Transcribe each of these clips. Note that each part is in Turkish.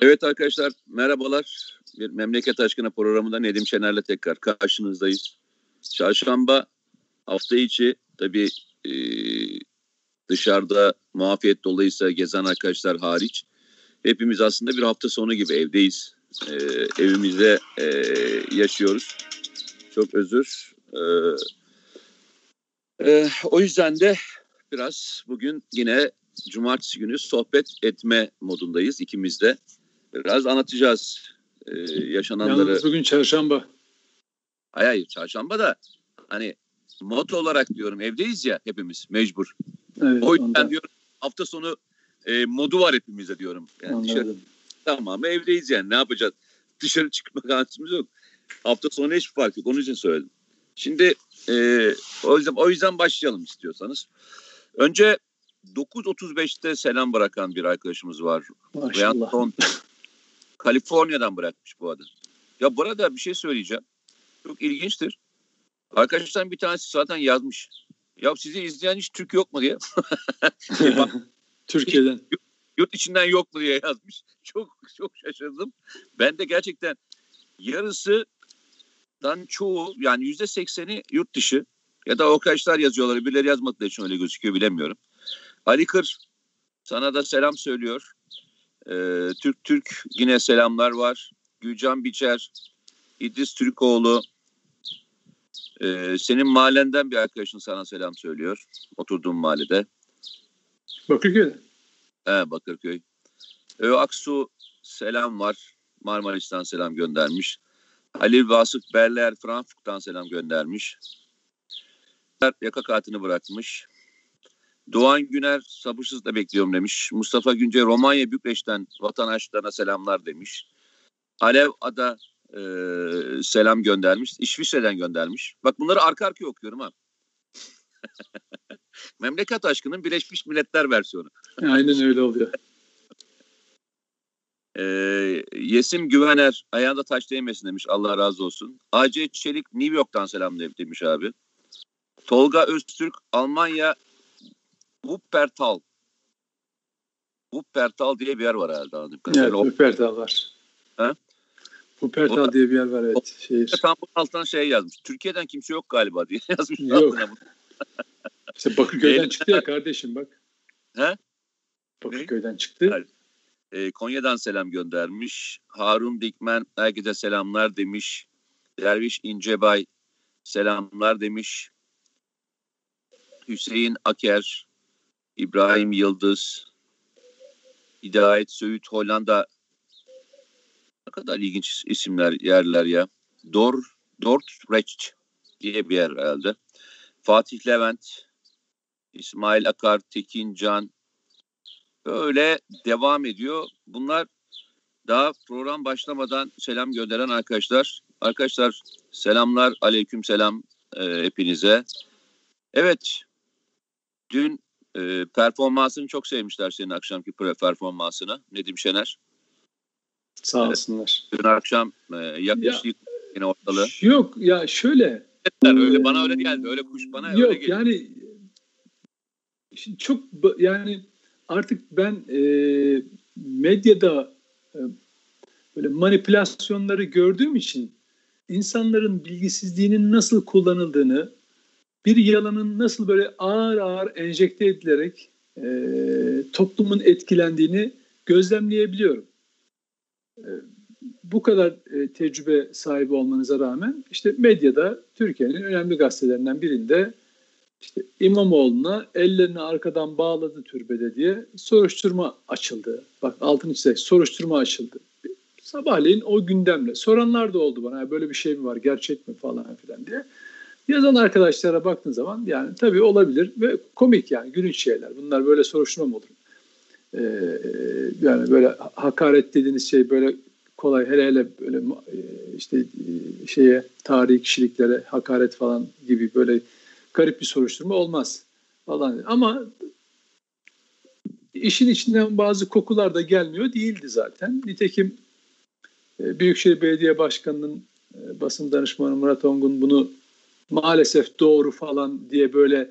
Evet arkadaşlar merhabalar. Bir Memleket Aşkına programında Nedim Şener'le tekrar karşınızdayız. Çarşamba hafta içi tabii e, dışarıda muafiyet dolayısıyla gezen arkadaşlar hariç hepimiz aslında bir hafta sonu gibi evdeyiz. E, evimizde e, yaşıyoruz. Çok özür. E, e, o yüzden de biraz bugün yine cumartesi günü sohbet etme modundayız ikimiz de. Biraz anlatacağız e, yaşananları. Yalnız bugün çarşamba. Hayır hayır çarşamba da hani mod olarak diyorum evdeyiz ya hepimiz mecbur. Evet, o yüzden ondan. diyorum hafta sonu e, modu var hepimizde diyorum. Yani dışarı, tamam evdeyiz yani ne yapacağız? Dışarı çıkma şansımız yok. Hafta sonu hiçbir fark yok. Onun için söyledim. Şimdi e, o yüzden o yüzden başlayalım istiyorsanız. Önce 9.35'te selam bırakan bir arkadaşımız var. Maşallah. Thornton. Kaliforniya'dan bırakmış bu adı. Ya burada bir şey söyleyeceğim. Çok ilginçtir. Arkadaşlar bir tanesi zaten yazmış. Ya sizi izleyen hiç Türk yok mu diye. Bak, Türkiye'den. yurt içinden yok mu diye yazmış. Çok çok şaşırdım. Ben de gerçekten yarısından çoğu yani yüzde sekseni yurt dışı ya da arkadaşlar yazıyorlar. Birileri yazmadığı için öyle gözüküyor bilemiyorum. Ali Kır sana da selam söylüyor. Ee, Türk Türk yine selamlar var. Gülcan Biçer, İdris Türkoğlu, ee, senin mahallenden bir arkadaşın sana selam söylüyor. Oturduğun mahallede. Bakırköy'de. He, Bakırköy. Ö Aksu selam var. Marmaris'ten selam göndermiş. Halil Vasıf Berler Frankfurt'tan selam göndermiş. Yaka kartını bırakmış. Doğan Güner sabırsızla bekliyorum demiş. Mustafa Günce Romanya Bükreş'ten vatandaşlarına selamlar demiş. Alev Ada e, selam göndermiş. İsviçre'den göndermiş. Bak bunları arka arkaya okuyorum ha. Memleket aşkının Birleşmiş Milletler versiyonu. Aynen öyle oluyor. Ee, Yesim Güvener ayağında taş değmesin demiş. Allah razı olsun. AC Çelik New York'tan selam de- demiş abi. Tolga Öztürk Almanya Wuppertal. Wuppertal diye bir yer var herhalde. anladığım kadarıyla. Evet, Wuppertal var. Ha? Wuppertal diye bir yer var evet. Şehir. Tam bunun altından şey yazmış. Türkiye'den kimse yok galiba diye yazmış. Yok. İşte Bakırköy'den çıktı ya kardeşim bak. He? Bakırköy'den çıktı. Evet. Konya'dan selam göndermiş. Harun Dikmen herkese selamlar demiş. Derviş İncebay selamlar demiş. Hüseyin Aker, İbrahim Yıldız, Hidayet Söğüt Hollanda. Ne kadar ilginç isimler, yerler ya. Dor, Dordrecht diye bir yer herhalde. Fatih Levent, İsmail Akar, Tekin Can, Böyle devam ediyor. Bunlar daha program başlamadan selam gönderen arkadaşlar. Arkadaşlar selamlar, aleyküm selam e, hepinize. Evet, dün e, performansını çok sevmişler senin akşamki pre- performansını Nedim Şener. Sağ olsunlar. Dün akşam e, yaklaşık yine ortalığı. Yok ya şöyle. Öyle bana öyle geldi, öyle kuş bana öyle Yok geldi. yani çok yani artık ben e, medyada e, böyle manipülasyonları gördüğüm için insanların bilgisizliğinin nasıl kullanıldığını bir yalanın nasıl böyle ağır ağır enjekte edilerek e, toplumun etkilendiğini gözlemleyebiliyorum. E, bu kadar e, tecrübe sahibi olmanıza rağmen işte medyada Türkiye'nin önemli gazetelerinden birinde işte İmamoğlu'na ellerini arkadan bağladı türbede diye soruşturma açıldı. Bak altını çizerek soruşturma açıldı. Sabahleyin o gündemle. Soranlar da oldu bana "Ya böyle bir şey mi var gerçek mi falan filan diye. Yazan arkadaşlara baktığın zaman yani tabii olabilir ve komik yani gülünç şeyler. Bunlar böyle soruşturma mı olur? Ee, yani böyle hakaret dediğiniz şey böyle kolay hele hele böyle e, işte e, şeye tarihi kişiliklere hakaret falan gibi böyle garip bir soruşturma olmaz falan. Ama işin içinden bazı kokular da gelmiyor değildi zaten. Nitekim e, Büyükşehir Belediye Başkanı'nın basın danışmanı Murat Ongun bunu maalesef doğru falan diye böyle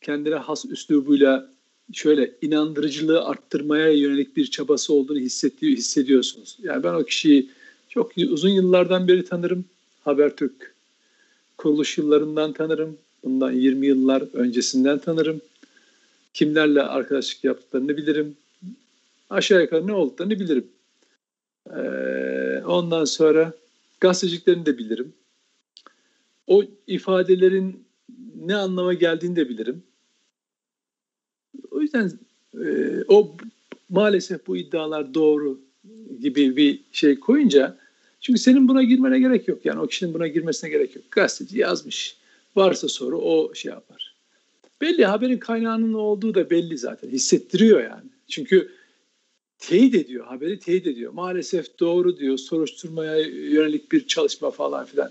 kendine has üslubuyla şöyle inandırıcılığı arttırmaya yönelik bir çabası olduğunu hissediyor, hissediyorsunuz. Yani ben o kişiyi çok uzun yıllardan beri tanırım. Habertürk kuruluş yıllarından tanırım. Bundan 20 yıllar öncesinden tanırım. Kimlerle arkadaşlık yaptıklarını bilirim. Aşağı yukarı ne olduklarını bilirim. Ee, ondan sonra gazeteciliklerini de bilirim. O ifadelerin ne anlama geldiğini de bilirim. O yüzden e, o maalesef bu iddialar doğru gibi bir şey koyunca çünkü senin buna girmene gerek yok. Yani o kişinin buna girmesine gerek yok. Gazeteci yazmış. Varsa soru o şey yapar. Belli haberin kaynağının olduğu da belli zaten. Hissettiriyor yani. Çünkü teyit ediyor. Haberi teyit ediyor. Maalesef doğru diyor. Soruşturmaya yönelik bir çalışma falan filan.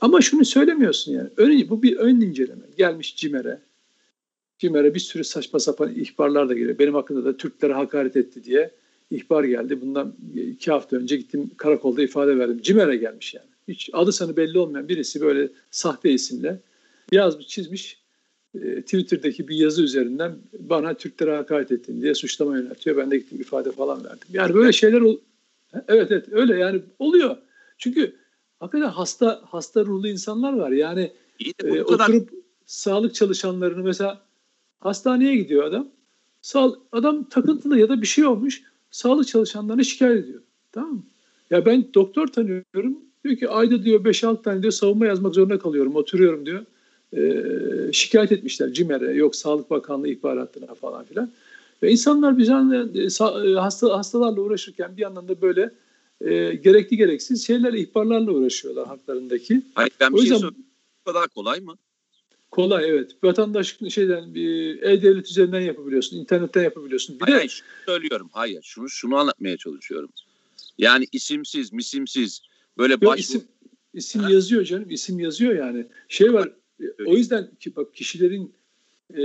Ama şunu söylemiyorsun yani. Ön, bu bir ön inceleme. Gelmiş CİMER'e. CİMER'e bir sürü saçma sapan ihbarlar da geliyor. Benim hakkında da Türklere hakaret etti diye ihbar geldi. Bundan iki hafta önce gittim karakolda ifade verdim. CİMER'e gelmiş yani. Hiç adı sanı belli olmayan birisi böyle sahte isimle yazmış çizmiş e, Twitter'daki bir yazı üzerinden bana Türklere hakaret ettin diye suçlama yöneltiyor. Ben de gittim ifade falan verdim. Yani böyle şeyler ol evet evet öyle yani oluyor. Çünkü hakikaten hasta hasta ruhlu insanlar var. Yani e, oturup sağlık çalışanlarını mesela hastaneye gidiyor adam. Sağ, adam takıntılı ya da bir şey olmuş. Sağlık çalışanlarını şikayet ediyor. Tamam mı? Ya ben doktor tanıyorum. Diyor ki ayda diyor 5-6 tane diyor savunma yazmak zorunda kalıyorum. Oturuyorum diyor. E, şikayet etmişler CİMER'e. Yok Sağlık Bakanlığı ihbar hattına falan filan. Ve insanlar bir e, e, hasta, hastalarla uğraşırken bir yandan da böyle e, gerekli gereksiz şeylerle, ihbarlarla uğraşıyorlar haklarındaki. Hayır ben bir o şey yüzden, şey Bu kadar kolay mı? Kolay evet. Vatandaş şeyden e-devlet üzerinden yapabiliyorsun, internetten yapabiliyorsun. Bir hayır, de, hayır söylüyorum. Hayır, şunu şunu anlatmaya çalışıyorum. Yani isimsiz, misimsiz böyle baş isim, isim yazıyor canım. isim yazıyor yani. Şey var. O yüzden ki bak kişilerin e,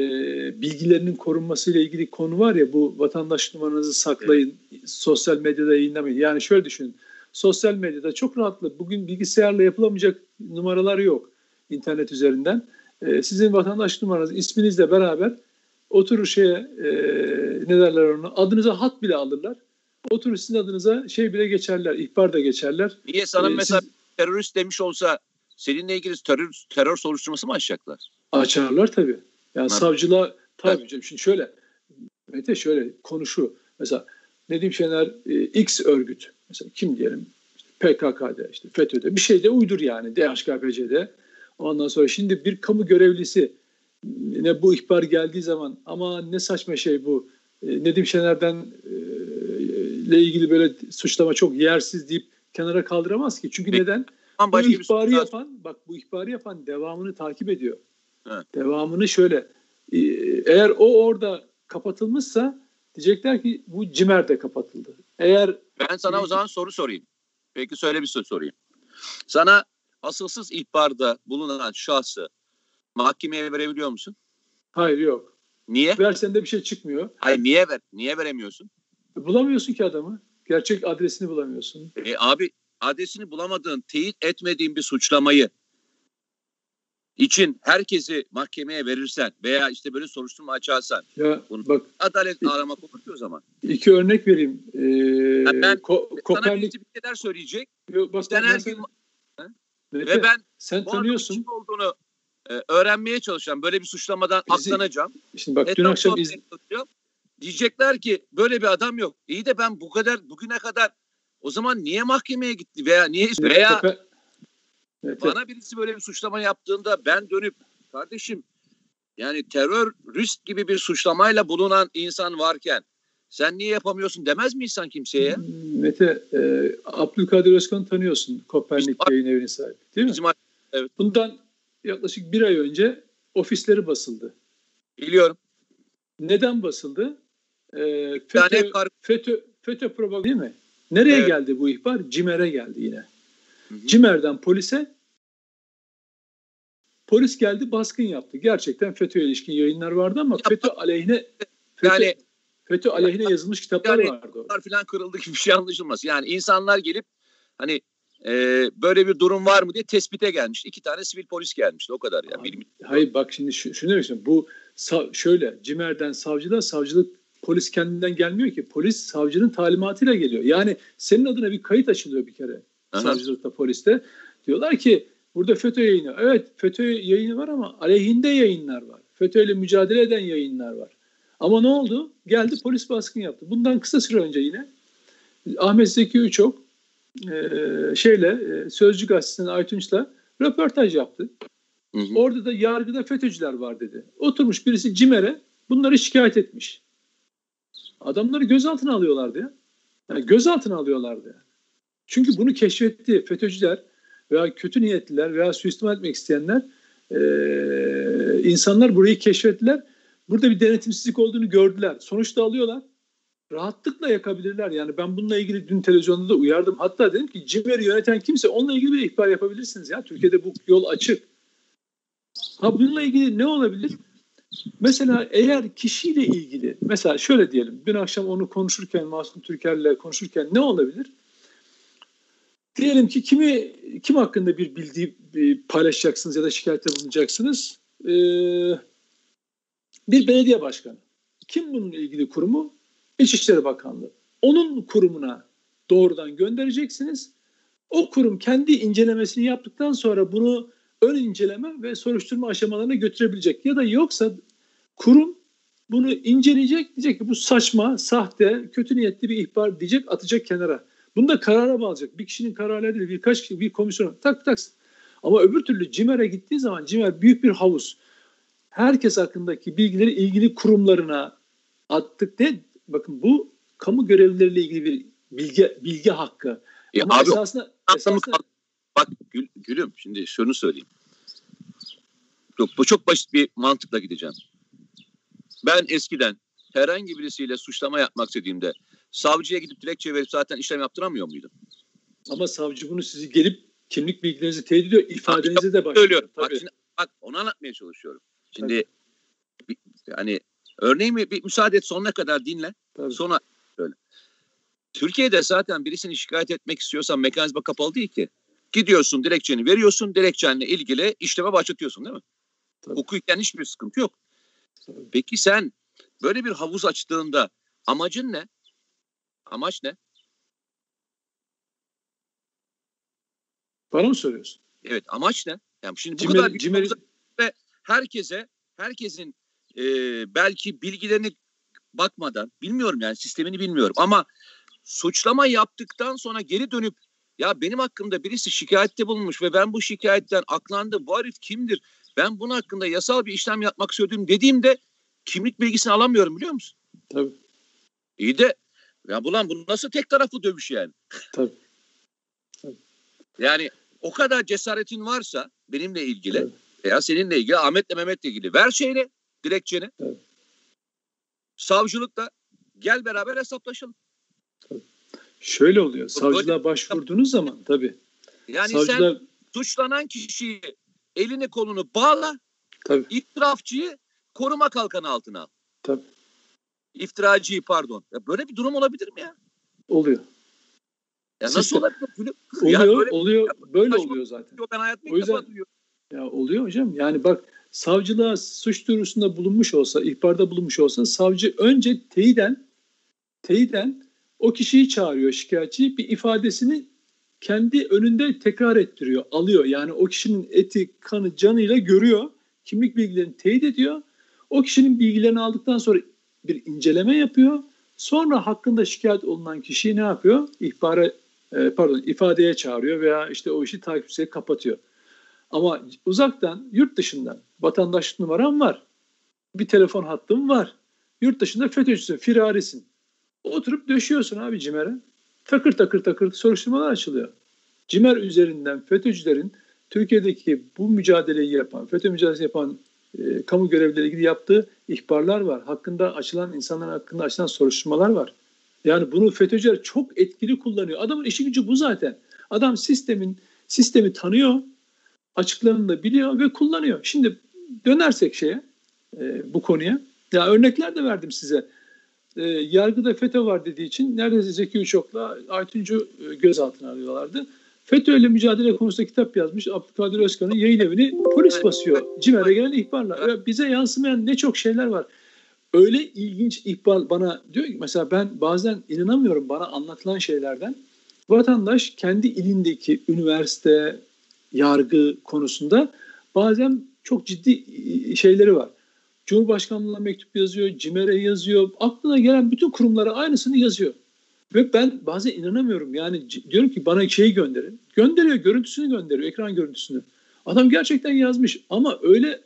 bilgilerinin korunmasıyla ilgili konu var ya bu vatandaş numaranızı saklayın, evet. sosyal medyada yayınlamayın. Yani şöyle düşünün. Sosyal medyada çok rahatlıkla bugün bilgisayarla yapılamayacak numaralar yok internet üzerinden. E, sizin vatandaş numaranız isminizle beraber oturur şeye e, ne derler onu adınıza hat bile alırlar. Oturur sizin adınıza şey bile geçerler, ihbar da geçerler. Niye sana ee, mesela siz, terörist demiş olsa seninle ilgili terör, terör soruşturması mı açacaklar? Açarlar tabii. Yani evet. savcılığa tabii canım. Şimdi şöyle Mete şöyle konuşu. Mesela Nedim Şener e, X örgüt. Mesela kim diyelim? İşte PKK'de, işte FETÖ'de bir şey de uydur yani DHKPC'de. Ondan sonra şimdi bir kamu görevlisi ne bu ihbar geldiği zaman ama ne saçma şey bu. E, Nedim Şener'den e, ile ilgili böyle suçlama çok yersiz deyip kenara kaldıramaz ki. Çünkü neden? Bu ihbarı yapan, bak bu ihbarı yapan devamını takip ediyor. Evet. Devamını şöyle e, eğer o orada kapatılmışsa diyecekler ki bu cimer de kapatıldı. Eğer ben sana o zaman soru sorayım. Peki söyle bir soru sorayım. Sana asılsız ihbarda bulunan şahsı mahkemeye verebiliyor musun? Hayır yok. Niye? Versen de bir şey çıkmıyor. Hayır niye ver? Niye veremiyorsun? Bulamıyorsun ki adamı. Gerçek adresini bulamıyorsun. E, abi adresini bulamadığın, teyit etmediğin bir suçlamayı için herkesi mahkemeye verirsen veya işte böyle soruşturma açarsan ya, bunu bak, adalet aramak olur ki o zaman. İki örnek vereyim. Ee, yani ben Ko- Kopernik... bir şeyler söyleyecek. Yok, bak, sen her gün... Mete, ve ben sen tanıyorsun. olduğunu e, öğrenmeye çalışacağım. Böyle bir suçlamadan Bizi, aklanacağım. Şimdi bak dün akşam iz... Diyecekler ki böyle bir adam yok. İyi de ben bu kadar bugüne kadar o zaman niye mahkemeye gitti veya niye veya evet, bana birisi böyle bir suçlama yaptığında ben dönüp kardeşim yani terörist gibi bir suçlamayla bulunan insan varken sen niye yapamıyorsun demez mi insan kimseye? Mete, e, Abdülkadir Özkan tanıyorsun. Kopernik işte, yayın evinin sahibi değil mi? Bizim, evet. Bundan yaklaşık bir ay önce ofisleri basıldı. Biliyorum. Neden basıldı? E, FETÖ, yani, FETÖ, FETÖ propaganda değil mi? Nereye evet. geldi bu ihbar? CİMER'e geldi yine. Hı hı. CİMER'den polise polis geldi baskın yaptı. Gerçekten FETÖ'ye ilişkin yayınlar vardı ama ya, FETÖ aleyhine FETÖ, yani FETÖ aleyhine ya, yazılmış kitaplar yani, vardı. Falan kırıldı gibi bir şey anlaşılmaz. Yani insanlar gelip hani e, böyle bir durum var mı diye tespite gelmiş. İki tane sivil polis gelmişti o kadar ya. Yani. Hayır bak şimdi şu, şunu demek istiyorum. Bu şöyle Cimer'den savcılığa savcılık polis kendinden gelmiyor ki. Polis savcının talimatıyla geliyor. Yani senin adına bir kayıt açılıyor bir kere Aha. savcılıkta poliste. Diyorlar ki burada FETÖ yayını. Evet FETÖ yayını var ama aleyhinde yayınlar var. FETÖ ile mücadele eden yayınlar var. Ama ne oldu? Geldi polis baskın yaptı. Bundan kısa süre önce yine Ahmet Zeki Üçok e, şeyle e, Sözcü Gazetesi'nin Aytunç'la röportaj yaptı. Hı hı. Orada da yargıda FETÖ'cüler var dedi. Oturmuş birisi CİMER'e bunları şikayet etmiş. Adamları gözaltına alıyorlardı ya. Yani gözaltına alıyorlardı. Çünkü bunu keşfetti FETÖ'cüler veya kötü niyetliler veya suistimal etmek isteyenler eee, insanlar burayı keşfettiler. Burada bir denetimsizlik olduğunu gördüler. Sonuçta alıyorlar. Rahatlıkla yakabilirler. Yani ben bununla ilgili dün televizyonda da uyardım. Hatta dedim ki CİMER'i yöneten kimse onunla ilgili bir ihbar yapabilirsiniz ya. Türkiye'de bu yol açık. Ha bununla ilgili ne olabilir? Mesela eğer kişiyle ilgili mesela şöyle diyelim dün akşam onu konuşurken Masum Türker'le konuşurken ne olabilir? Diyelim ki kimi kim hakkında bir bildiği bir paylaşacaksınız ya da şikayette bulunacaksınız? Ee, bir belediye başkanı. Kim bunun ilgili kurumu? İçişleri Bakanlığı. Onun kurumuna doğrudan göndereceksiniz. O kurum kendi incelemesini yaptıktan sonra bunu ön inceleme ve soruşturma aşamalarına götürebilecek. Ya da yoksa kurum bunu inceleyecek diyecek ki bu saçma, sahte, kötü niyetli bir ihbar diyecek atacak kenara. Bunu da karara bağlayacak. Bir kişinin kararıyla değil birkaç kişi bir komisyon tak tak. Ama öbür türlü CİMER'e gittiği zaman CİMER büyük bir havuz. Herkes hakkındaki bilgileri ilgili kurumlarına attık de bakın bu kamu görevlileriyle ilgili bir bilgi bilgi hakkı. Ya Ama abi esasında, esasında bak Gül, Gülüm şimdi şunu söyleyeyim. Yok, bu çok basit bir mantıkla gideceğim. Ben eskiden herhangi birisiyle suçlama yapmak istediğimde savcıya gidip dilekçe verip zaten işlem yaptıramıyor muydum? Ama savcı bunu sizi gelip kimlik bilgilerinizi teyit ediyor, ifadenizi de başlıyor. Söylüyorum. Bak, şimdi, bak onu anlatmaya çalışıyorum. Şimdi bir, yani örneğimi bir müsaade et sonuna kadar dinle. Tabii. Sonra söyle. Türkiye'de zaten birisini şikayet etmek istiyorsan mekanizma kapalı değil ki. Gidiyorsun dilekçeni veriyorsun. Dilekçenle ilgili işleme başlatıyorsun değil mi? Tabii. Hukuken hiçbir sıkıntı yok. Tabii. Peki sen böyle bir havuz açtığında amacın ne? Amaç ne? Bana mı soruyorsun? Evet amaç ne? Yani şimdi bu Cimer, kadar bir Cimer, havuza herkese herkesin e, belki bilgilerini bakmadan bilmiyorum yani sistemini bilmiyorum ama suçlama yaptıktan sonra geri dönüp ya benim hakkımda birisi şikayette bulunmuş ve ben bu şikayetten aklandım. Bu herif kimdir? Ben bunun hakkında yasal bir işlem yapmak istiyorum dediğimde kimlik bilgisini alamıyorum biliyor musun? Tabii. İyi de ya bulan bu nasıl tek taraflı dövüş yani? Tabii. Yani o kadar cesaretin varsa benimle ilgili Evet. veya seninle ilgili Ahmet'le Mehmet'le ilgili ver şeyle dilekçeni. Evet. Savcılıkla gel beraber hesaplaşalım. Şöyle oluyor. Böyle- Savcılığa başvurduğunuz zaman tabii. Yani sen Savcılar suçlanan kişiyi elini kolunu bağla, tabii. itirafçıyı koruma kalkanı altına al. Tabii. İftiracıyı pardon. Ya böyle bir durum olabilir mi ya? Oluyor. Ya Sistem- nasıl olabilir? Gülüm? Oluyor, Ya böyle oluyor. Böyle saçma- oluyor zaten. ben hayatımda O ilk defa yüzden-. Ya oluyor hocam. Yani bak savcılığa suç duyurusunda bulunmuş olsa, ihbarda bulunmuş olsa savcı önce teyiden teyiden o kişiyi çağırıyor şikayetçi bir ifadesini kendi önünde tekrar ettiriyor, alıyor. Yani o kişinin eti, kanı, canıyla görüyor. Kimlik bilgilerini teyit ediyor. O kişinin bilgilerini aldıktan sonra bir inceleme yapıyor. Sonra hakkında şikayet olunan kişiyi ne yapıyor? İhbara, e, pardon ifadeye çağırıyor veya işte o işi takipçiye kapatıyor. Ama uzaktan, yurt dışından vatandaşlık numaram var. Bir telefon hattım var. Yurt dışında FETÖ'cüsün, firarisin. Oturup döşüyorsun abi CİMER'e. Takır takır takır soruşturmalar açılıyor. CİMER üzerinden FETÖ'cülerin Türkiye'deki bu mücadeleyi yapan, FETÖ mücadelesi yapan e, kamu görevlileri ilgili yaptığı ihbarlar var. Hakkında açılan insanların hakkında açılan soruşturmalar var. Yani bunu FETÖ'cüler çok etkili kullanıyor. Adamın işi gücü bu zaten. Adam sistemin sistemi tanıyor, açıklarını da biliyor ve kullanıyor. Şimdi dönersek şeye, e, bu konuya. Ya örnekler de verdim size. E, yargıda FETÖ var dediği için neredeyse Zeki Uçok'la Aytuncu e, gözaltına alıyorlardı. FETÖ ile mücadele konusunda kitap yazmış Abdülkadir Özkan'ın yayın evini polis basıyor. CİMER'e gelen ihbarlar. Bize yansımayan ne çok şeyler var. Öyle ilginç ihbar bana diyor ki mesela ben bazen inanamıyorum bana anlatılan şeylerden. Vatandaş kendi ilindeki üniversite, yargı konusunda bazen çok ciddi şeyleri var. Cumhurbaşkanlığına mektup yazıyor, CİMER'e yazıyor. Aklına gelen bütün kurumlara aynısını yazıyor. Ve ben bazen inanamıyorum. Yani diyorum ki bana şeyi gönderin. Gönderiyor, görüntüsünü gönderiyor, ekran görüntüsünü. Adam gerçekten yazmış ama öyle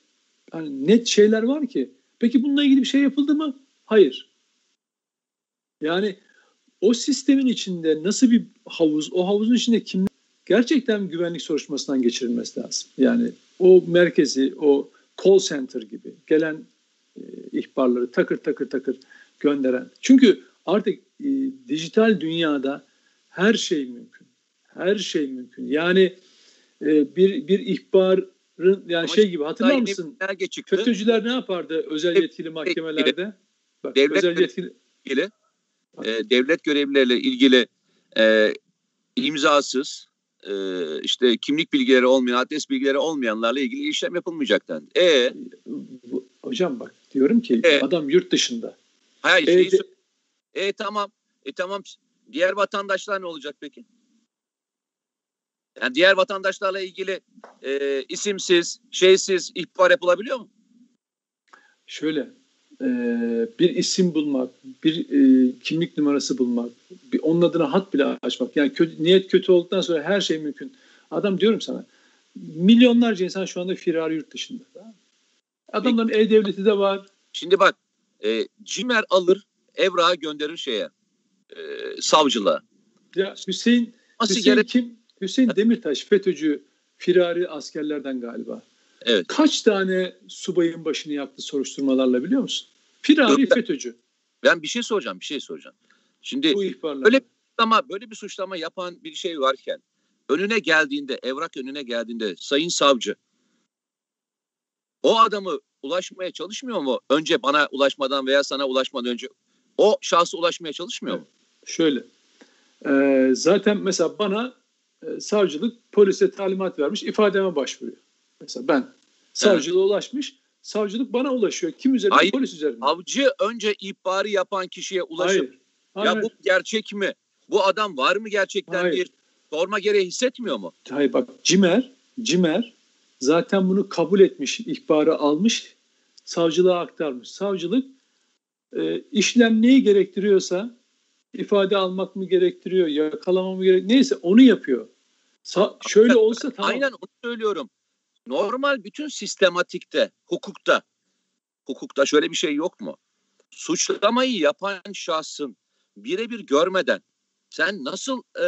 hani net şeyler var ki. Peki bununla ilgili bir şey yapıldı mı? Hayır. Yani o sistemin içinde nasıl bir havuz, o havuzun içinde kim gerçekten güvenlik soruşturmasından geçirilmesi lazım. Yani o merkezi, o call center gibi gelen e, ihbarları takır takır takır gönderen. Çünkü artık e, dijital dünyada her şey mümkün. Her şey mümkün. Yani e, bir bir ihbarın yani Ama şey gibi hatırlar mısın? FETÖ'cüler ne yapardı özel yetkili mahkemelerde? Bak, devlet özel yetkili ilgili, e, devlet görevlileriyle ilgili e, imzasız e, işte kimlik bilgileri olmayan, adres bilgileri olmayanlarla ilgili işlem yapılmayacak dendi. E hocam bak diyorum ki e, adam yurt dışında. Hayır, e, de, e tamam. E tamam. Diğer vatandaşlar ne olacak peki? Yani diğer vatandaşlarla ilgili e, isimsiz, şeysiz ihbar yapılabiliyor mu? Şöyle, e, bir isim bulmak, bir e, kimlik numarası bulmak, bir, onun adına hat bile açmak. Yani kötü, niyet kötü olduktan sonra her şey mümkün. Adam diyorum sana, milyonlarca insan şu anda firar yurt dışında. Adamların e-devleti de var. Şimdi bak, e, Cimer alır, evrağı gönderir şeye, e, savcılığa. Ya Hüseyin, Nasıl Hüseyin gerek... kim? Hüseyin Demirtaş FETÖ'cü firari askerlerden galiba. Evet. Kaç tane subayın başını yaktı soruşturmalarla biliyor musun? Firari Yok, FETÖ'cü. Ben bir şey soracağım, bir şey soracağım. Şimdi böyle bir suçlama, böyle bir suçlama yapan bir şey varken önüne geldiğinde, evrak önüne geldiğinde sayın savcı o adamı ulaşmaya çalışmıyor mu? Önce bana ulaşmadan veya sana ulaşmadan önce o şahsı ulaşmaya çalışmıyor mu? Şöyle. E, zaten mesela bana e, savcılık polise talimat vermiş ifademe başvuruyor. Mesela ben savcılığa evet. ulaşmış savcılık bana ulaşıyor. Kim üzerinde? Hayır, Polis üzerinde. Savcı önce ihbarı yapan kişiye ulaşıp Hayır. Hayır. ya bu gerçek mi? Bu adam var mı gerçekten Hayır. diye sorma gereği hissetmiyor mu? Hayır bak Cimer, Cimer zaten bunu kabul etmiş, ihbarı almış, savcılığa aktarmış. Savcılık e, işlem neyi gerektiriyorsa ifade almak mı gerektiriyor, yakalama mı gerektiriyor, neyse onu yapıyor. Sa- şöyle olsa tamam. Aynen onu söylüyorum. Normal bütün sistematikte, hukukta, hukukta şöyle bir şey yok mu? Suçlamayı yapan şahsın birebir görmeden sen nasıl e,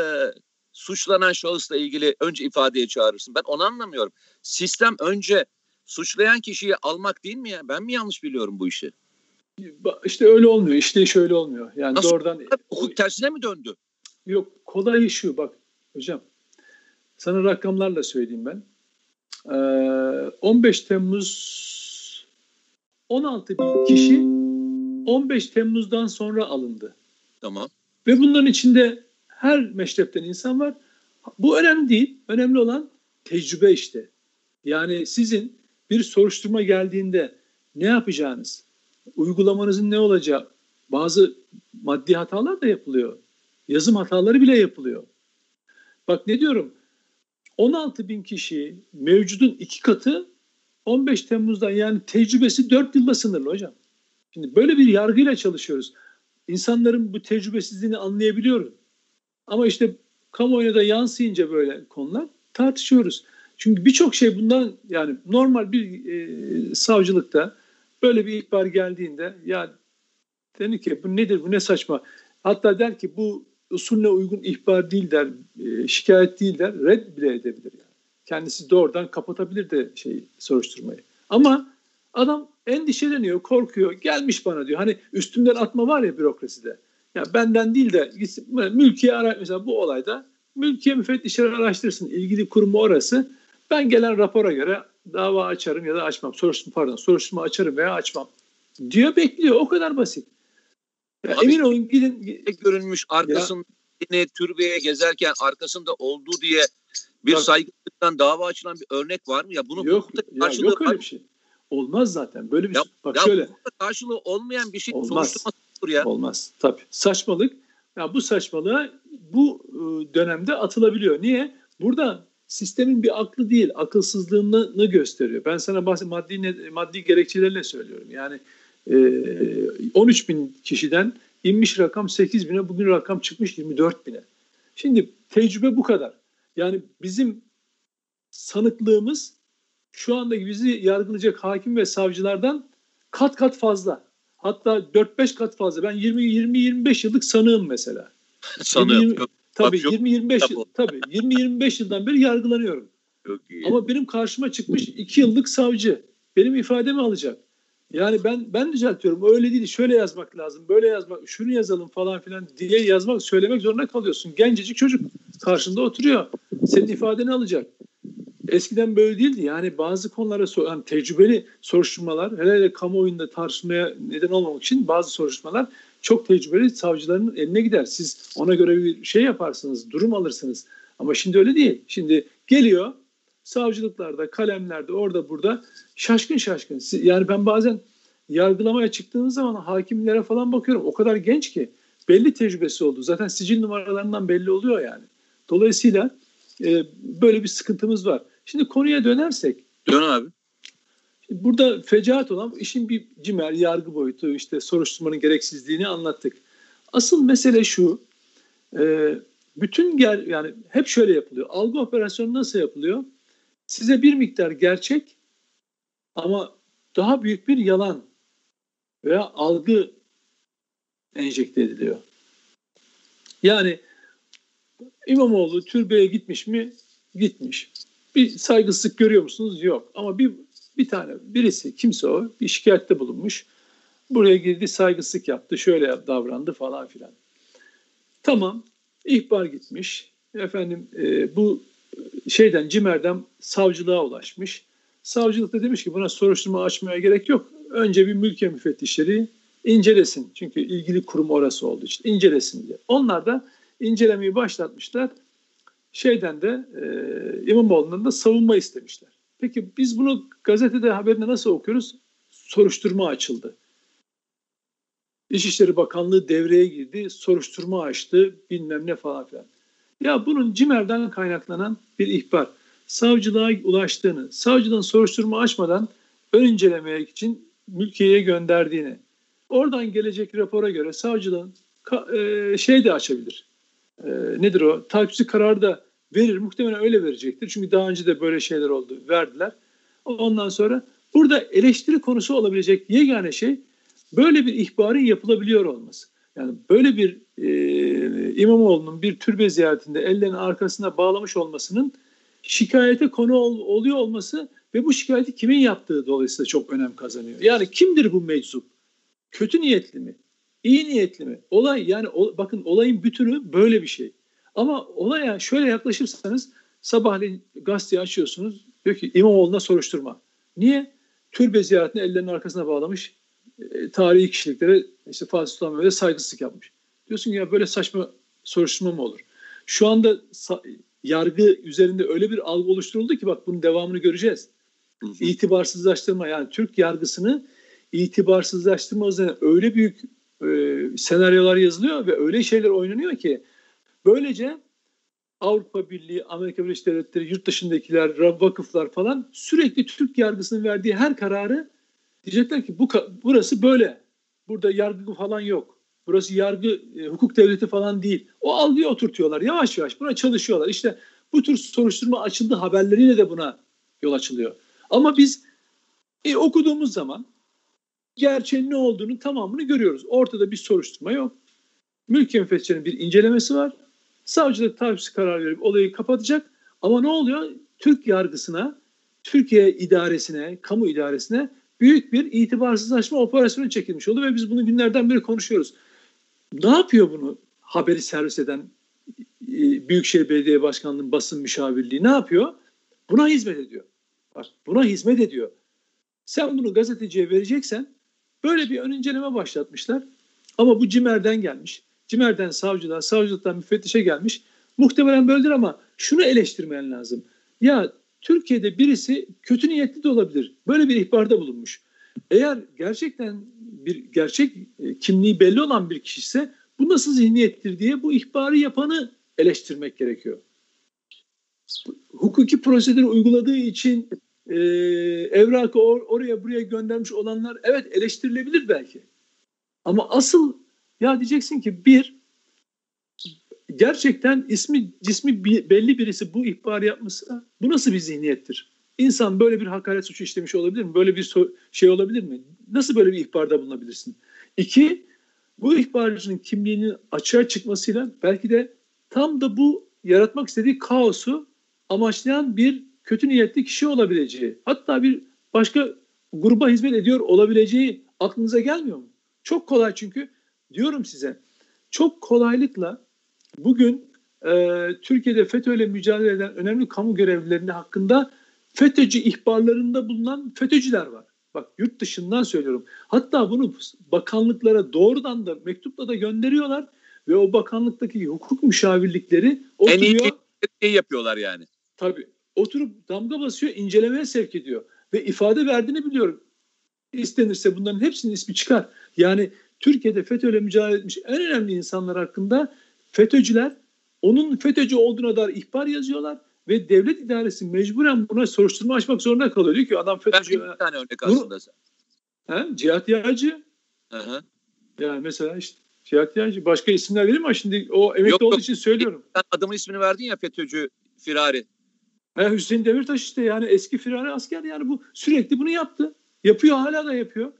suçlanan şahısla ilgili önce ifadeye çağırırsın? Ben onu anlamıyorum. Sistem önce suçlayan kişiyi almak değil mi ya? Ben mi yanlış biliyorum bu işi? İşte öyle olmuyor. İşte iş öyle olmuyor. Yani Nasıl? doğrudan hukuk tersine mi döndü? Yok kolay şu bak hocam. Sana rakamlarla söyleyeyim ben. Ee, 15 Temmuz 16 bin kişi 15 Temmuz'dan sonra alındı. Tamam. Ve bunların içinde her meşrepten insan var. Bu önemli değil. Önemli olan tecrübe işte. Yani sizin bir soruşturma geldiğinde ne yapacağınız, uygulamanızın ne olacağı, bazı maddi hatalar da yapılıyor. Yazım hataları bile yapılıyor. Bak ne diyorum, 16 bin kişi mevcudun iki katı 15 Temmuz'dan yani tecrübesi 4 yılda sınırlı hocam. Şimdi böyle bir yargıyla çalışıyoruz. İnsanların bu tecrübesizliğini anlayabiliyorum. Ama işte kamuoyuna da yansıyınca böyle konular tartışıyoruz. Çünkü birçok şey bundan yani normal bir e, savcılıkta böyle bir ihbar geldiğinde ya denir ki bu nedir bu ne saçma. Hatta der ki bu usulle uygun ihbar değil der, e, şikayet değil der, red bile edebilir. Yani. Kendisi doğrudan kapatabilir de şey soruşturmayı. Ama adam endişeleniyor, korkuyor. Gelmiş bana diyor. Hani üstümden atma var ya bürokraside. Ya benden değil de mülkiye ara mesela bu olayda mülkiye müfettişler araştırsın. ilgili kurumu orası. Ben gelen rapora göre dava açarım ya da açmam. Soruşturma pardon, soruşturma açarım veya açmam. Diyor bekliyor. O kadar basit. Ya Abi, emin olun gidin görünmüş arkasında yine türbeye gezerken arkasında olduğu diye Bir Bak, saygısızlıktan dava açılan bir örnek var mı ya? Bunu yok, ya yok öyle bir şey. Olmaz zaten. Böyle bir ya, şey. Bak ya şöyle. karşılığı olmayan bir şey Olmaz. ya. Olmaz. Tabii. Saçmalık. Ya bu saçmalığa bu ıı, dönemde atılabiliyor. Niye? Burada sistemin bir aklı değil, akılsızlığını gösteriyor. Ben sana bahs maddi maddi gerekçelerle söylüyorum. Yani e, 13 bin kişiden inmiş rakam 8 bine, bugün rakam çıkmış 24 bine. Şimdi tecrübe bu kadar. Yani bizim sanıklığımız şu anda bizi yargılayacak hakim ve savcılardan kat kat fazla. Hatta 4-5 kat fazla. Ben 20-20-25 yıllık sanığım mesela. Sanığım. 20, tabii 20-25 yıl, tabii 20-25 yıldan beri yargılanıyorum. Çok iyi. Ama benim karşıma çıkmış 2 yıllık savcı. Benim ifademi alacak. Yani ben ben düzeltiyorum. Öyle değil. Şöyle yazmak lazım. Böyle yazmak. Şunu yazalım falan filan diye yazmak, söylemek zorunda kalıyorsun. Gencecik çocuk karşında oturuyor. Senin ifadeni alacak. Eskiden böyle değildi. Yani bazı konulara so yani tecrübeli soruşturmalar, hele hele kamuoyunda tartışmaya neden olmamak için bazı soruşturmalar çok tecrübeli savcıların eline gider. Siz ona göre bir şey yaparsınız, durum alırsınız. Ama şimdi öyle değil. Şimdi geliyor savcılıklarda, kalemlerde, orada burada şaşkın şaşkın. Yani ben bazen yargılamaya çıktığınız zaman hakimlere falan bakıyorum. O kadar genç ki belli tecrübesi oldu. Zaten sicil numaralarından belli oluyor yani. Dolayısıyla e, böyle bir sıkıntımız var. Şimdi konuya dönersek. Dön abi. Burada fecaat olan işin bir cimer, yargı boyutu, işte soruşturmanın gereksizliğini anlattık. Asıl mesele şu, e, bütün ger yani hep şöyle yapılıyor. Algı operasyonu nasıl yapılıyor? Size bir miktar gerçek ama daha büyük bir yalan veya algı enjekte ediliyor. Yani İmamoğlu türbeye gitmiş mi? Gitmiş. Bir saygısızlık görüyor musunuz? Yok. Ama bir bir tane birisi kimse o bir şikayette bulunmuş. Buraya girdi saygısızlık yaptı. Şöyle davrandı falan filan. Tamam. ihbar gitmiş. Efendim e, bu şeyden Cimer'den savcılığa ulaşmış. Savcılık da demiş ki buna soruşturma açmaya gerek yok. Önce bir mülkiye müfettişleri incelesin. Çünkü ilgili kurum orası olduğu için incelesin diye. Onlar da incelemeyi başlatmışlar. Şeyden de e, İmamoğlu'ndan da savunma istemişler. Peki biz bunu gazetede haberinde nasıl okuyoruz? Soruşturma açıldı. İçişleri Bakanlığı devreye girdi, soruşturma açtı, bilmem ne falan filan. Ya bunun CİMER'den kaynaklanan bir ihbar. Savcılığa ulaştığını, savcılığın soruşturma açmadan ön incelemeye için mülkiyeye gönderdiğini, oradan gelecek rapora göre savcılığın e, şey de açabilir. E, nedir o? Takipçi kararı da verir. Muhtemelen öyle verecektir. Çünkü daha önce de böyle şeyler oldu. Verdiler. Ondan sonra burada eleştiri konusu olabilecek yegane şey böyle bir ihbarın yapılabiliyor olması. Yani böyle bir e, İmamoğlu'nun bir türbe ziyaretinde ellerini arkasına bağlamış olmasının şikayete konu ol, oluyor olması ve bu şikayeti kimin yaptığı dolayısıyla çok önem kazanıyor. Yani kimdir bu meczup? Kötü niyetli mi? İyi niyetli mi? Olay yani o, bakın olayın bütünü böyle bir şey. Ama olaya şöyle yaklaşırsanız sabahleyin gazeteyi açıyorsunuz. Diyor ki İmamoğlu'na soruşturma. Niye? Türbe ziyaretini ellerinin arkasına bağlamış. E, tarihi kişiliklere işte Fatih Sultan Mehmet'e saygısızlık yapmış. Diyorsun ya böyle saçma soruşturma mı olur? Şu anda yargı üzerinde öyle bir algı oluşturuldu ki bak bunun devamını göreceğiz. İtibarsızlaştırma yani Türk yargısını itibarsızlaştırma üzerine öyle büyük e, senaryolar yazılıyor ve öyle şeyler oynanıyor ki böylece Avrupa Birliği, Amerika Birleşik Devletleri, yurt dışındakiler, vakıflar falan sürekli Türk yargısının verdiği her kararı diyecekler ki bu burası böyle. Burada yargı falan yok. Burası yargı, e, hukuk devleti falan değil. O algıyı oturtuyorlar. Yavaş yavaş buna çalışıyorlar. İşte bu tür soruşturma açıldı haberleriyle de buna yol açılıyor. Ama biz e, okuduğumuz zaman gerçeğin ne olduğunu tamamını görüyoruz. Ortada bir soruşturma yok. Mülkiye müfettişinin bir incelemesi var. Savcılık takipçisi karar verip olayı kapatacak. Ama ne oluyor? Türk yargısına, Türkiye idaresine, kamu idaresine büyük bir itibarsızlaşma operasyonu çekilmiş oldu ve biz bunu günlerden beri konuşuyoruz. Ne yapıyor bunu haberi servis eden e, Büyükşehir Belediye Başkanlığı'nın basın müşavirliği ne yapıyor? Buna hizmet ediyor. Bak buna hizmet ediyor. Sen bunu gazeteciye vereceksen böyle bir ön inceleme başlatmışlar. Ama bu CİMER'den gelmiş. CİMER'den savcılığa, savcılıktan müfettişe gelmiş. Muhtemelen böyledir ama şunu eleştirmen lazım. Ya Türkiye'de birisi kötü niyetli de olabilir. Böyle bir ihbarda bulunmuş. Eğer gerçekten bir gerçek e, kimliği belli olan bir kişi ise bu nasıl zihniyettir diye bu ihbarı yapanı eleştirmek gerekiyor. Hukuki prosedür uyguladığı için e, evrakı or, oraya buraya göndermiş olanlar evet eleştirilebilir belki. Ama asıl ya diyeceksin ki bir gerçekten ismi cismi belli birisi bu ihbarı yapmışsa bu nasıl bir zihniyettir? İnsan böyle bir hakaret suçu işlemiş olabilir mi? Böyle bir şey olabilir mi? Nasıl böyle bir ihbarda bulunabilirsin? İki, bu ihbarcının kimliğinin açığa çıkmasıyla belki de tam da bu yaratmak istediği kaosu amaçlayan bir kötü niyetli kişi olabileceği, hatta bir başka gruba hizmet ediyor olabileceği aklınıza gelmiyor mu? Çok kolay çünkü diyorum size çok kolaylıkla bugün e, Türkiye'de FETÖ'yle mücadele eden önemli kamu görevlilerinin hakkında FETÖ'cü ihbarlarında bulunan FETÖ'cüler var. Bak yurt dışından söylüyorum. Hatta bunu bakanlıklara doğrudan da mektupla da gönderiyorlar ve o bakanlıktaki hukuk müşavirlikleri oturuyor. En iyi şey yapıyorlar yani. Tabii. Oturup damga basıyor, incelemeye sevk ediyor. Ve ifade verdiğini biliyorum. İstenirse bunların hepsinin ismi çıkar. Yani Türkiye'de FETÖ'yle mücadele etmiş en önemli insanlar hakkında FETÖ'cüler onun FETÖ'cü olduğuna dair ihbar yazıyorlar ve devlet idaresi mecburen buna soruşturma açmak zorunda kalıyor. Diyor ki adam FETÖ'cü. Ben bir tane örnek aslında. He? Cihat Yağcı. Hı hı. Yani mesela işte Cihat Yağcı. Başka isimler vereyim mi? Şimdi o emekli yok, olduğu yok. için söylüyorum. Sen adamın ismini verdin ya FETÖ'cü Firari. He, Hüseyin Demirtaş işte yani eski Firari asker yani bu sürekli bunu yaptı. Yapıyor hala da yapıyor.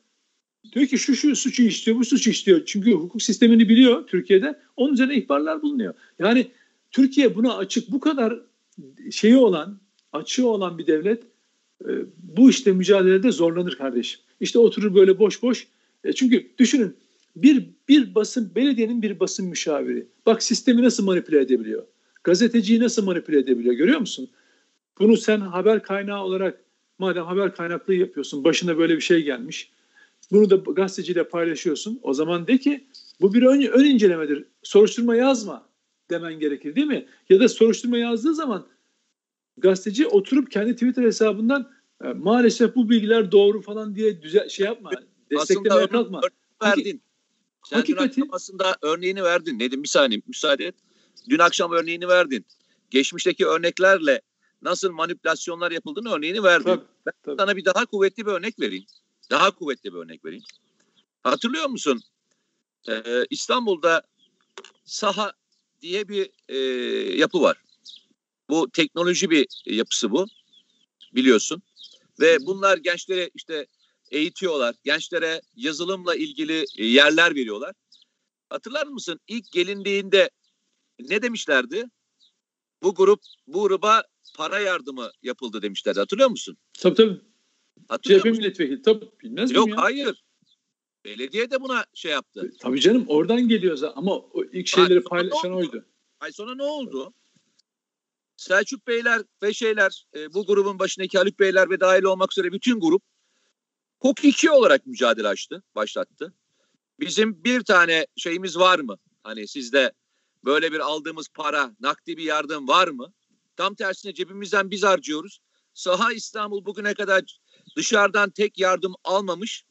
Diyor ki şu şu suçu işliyor, bu suçu işliyor. Çünkü hukuk sistemini biliyor Türkiye'de. Onun üzerine ihbarlar bulunuyor. Yani Türkiye buna açık, bu kadar şeyi olan, açığı olan bir devlet e, bu işte mücadelede zorlanır kardeşim. İşte oturur böyle boş boş. E, çünkü düşünün bir bir basın belediyenin bir basın müşaviri. Bak sistemi nasıl manipüle edebiliyor? Gazeteciyi nasıl manipüle edebiliyor görüyor musun? Bunu sen haber kaynağı olarak madem haber kaynaklı yapıyorsun başına böyle bir şey gelmiş. Bunu da gazeteciyle paylaşıyorsun. O zaman de ki bu bir ön, ön incelemedir. Soruşturma yazma demen gerekir değil mi? Ya da soruşturma yazdığı zaman gazeteci oturup kendi Twitter hesabından e, maalesef bu bilgiler doğru falan diye düze şey yapma. Desteklemeye kalkma. Verdin. Sen Hakikati, dün aslında örneğini verdin. Nedim bir saniye müsaade et. Dün akşam örneğini verdin. Geçmişteki örneklerle nasıl manipülasyonlar yapıldığını örneğini verdin. Tabii, ben tabii. sana bir daha kuvvetli bir örnek vereyim. Daha kuvvetli bir örnek vereyim. Hatırlıyor musun? Ee, İstanbul'da saha diye bir e, yapı var. Bu teknoloji bir yapısı bu. Biliyorsun. Ve bunlar gençlere işte eğitiyorlar. Gençlere yazılımla ilgili e, yerler veriyorlar. Hatırlar mısın? İlk gelindiğinde ne demişlerdi? Bu grup bu gruba para yardımı yapıldı demişlerdi. Hatırlıyor musun? Tabii tabii. CHP milletvekili. Tabii bilmez Yok ya? hayır. Belediye de buna şey yaptı. E, tabii canım oradan geliyor zaten ama o ilk şeyleri paylaşan oydu. Ay sonra ne oldu? Selçuk Beyler ve şeyler e, bu grubun başındaki Haluk Beyler ve dahil olmak üzere bütün grup KOK 2 olarak mücadele açtı, başlattı. Bizim bir tane şeyimiz var mı? Hani sizde böyle bir aldığımız para, nakdi bir yardım var mı? Tam tersine cebimizden biz harcıyoruz. Saha İstanbul bugüne kadar dışarıdan tek yardım almamış.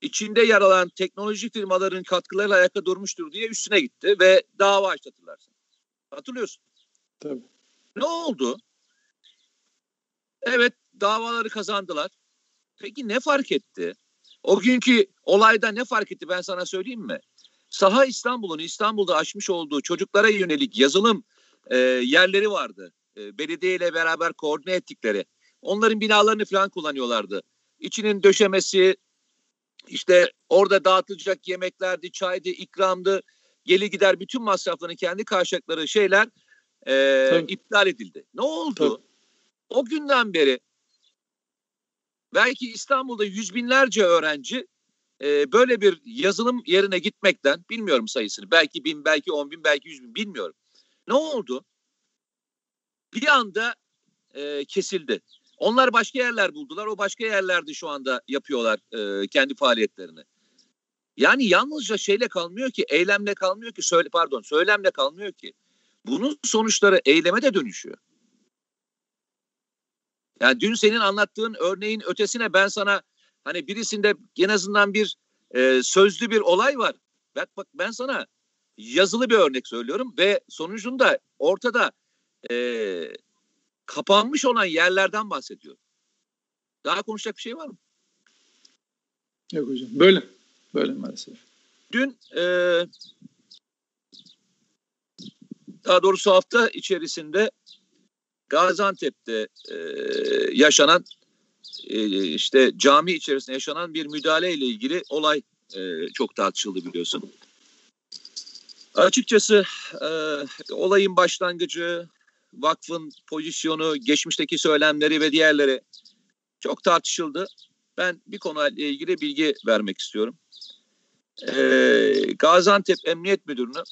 İçinde yer alan teknoloji firmaların katkılarıyla ayakta durmuştur diye üstüne gitti ve dava açtı hatırlarsın. Hatırlıyorsun. Tabii. Ne oldu? Evet davaları kazandılar. Peki ne fark etti? O günkü olayda ne fark etti ben sana söyleyeyim mi? Saha İstanbul'un İstanbul'da açmış olduğu çocuklara yönelik yazılım e, yerleri vardı. E, belediye ile beraber koordine ettikleri. Onların binalarını falan kullanıyorlardı. İçinin döşemesi, işte orada dağıtılacak yemeklerdi, çaydı, ikramdı, geli gider bütün masraflarını kendi karşılıkları şeyler e, iptal edildi. Ne oldu? Tabii. O günden beri belki İstanbul'da yüz binlerce öğrenci e, böyle bir yazılım yerine gitmekten bilmiyorum sayısını belki bin belki on bin belki yüz bin bilmiyorum. Ne oldu? Bir anda e, kesildi. Onlar başka yerler buldular. O başka yerlerde şu anda yapıyorlar e, kendi faaliyetlerini. Yani yalnızca şeyle kalmıyor ki, eylemle kalmıyor ki, söyle pardon, söylemle kalmıyor ki. bunun sonuçları eyleme de dönüşüyor. Yani dün senin anlattığın örneğin ötesine ben sana hani birisinde en azından bir e, sözlü bir olay var. Bak bak ben sana yazılı bir örnek söylüyorum ve sonucunda ortada e, kapanmış olan yerlerden bahsediyor. Daha konuşacak bir şey var mı? Yok hocam. Böyle. Böyle maalesef. Dün e, daha doğrusu hafta içerisinde Gaziantep'te e, yaşanan e, işte cami içerisinde yaşanan bir müdahale ile ilgili olay e, çok tartışıldı biliyorsun. Açıkçası e, olayın başlangıcı, vakfın pozisyonu, geçmişteki söylemleri ve diğerleri çok tartışıldı. Ben bir konuyla ilgili bilgi vermek istiyorum. E, Gaziantep Emniyet Müdürü'nü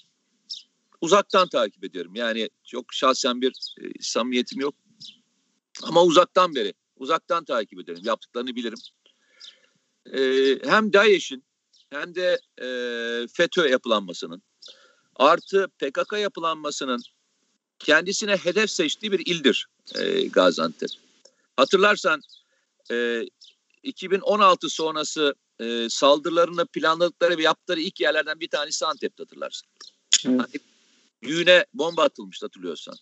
uzaktan takip ediyorum. Yani çok şahsen bir e, samimiyetim yok. Ama uzaktan beri, uzaktan takip ederim. Yaptıklarını bilirim. E, hem DAEŞ'in hem de e, FETÖ yapılanmasının artı PKK yapılanmasının kendisine hedef seçtiği bir ildir e, Gaziantep. Hatırlarsan e, 2016 sonrası e, saldırılarını planladıkları ve yaptıkları ilk yerlerden bir tanesi Antep'te hatırlarsın. Evet. Hani, düğüne bomba atılmıştı hatırlıyorsan.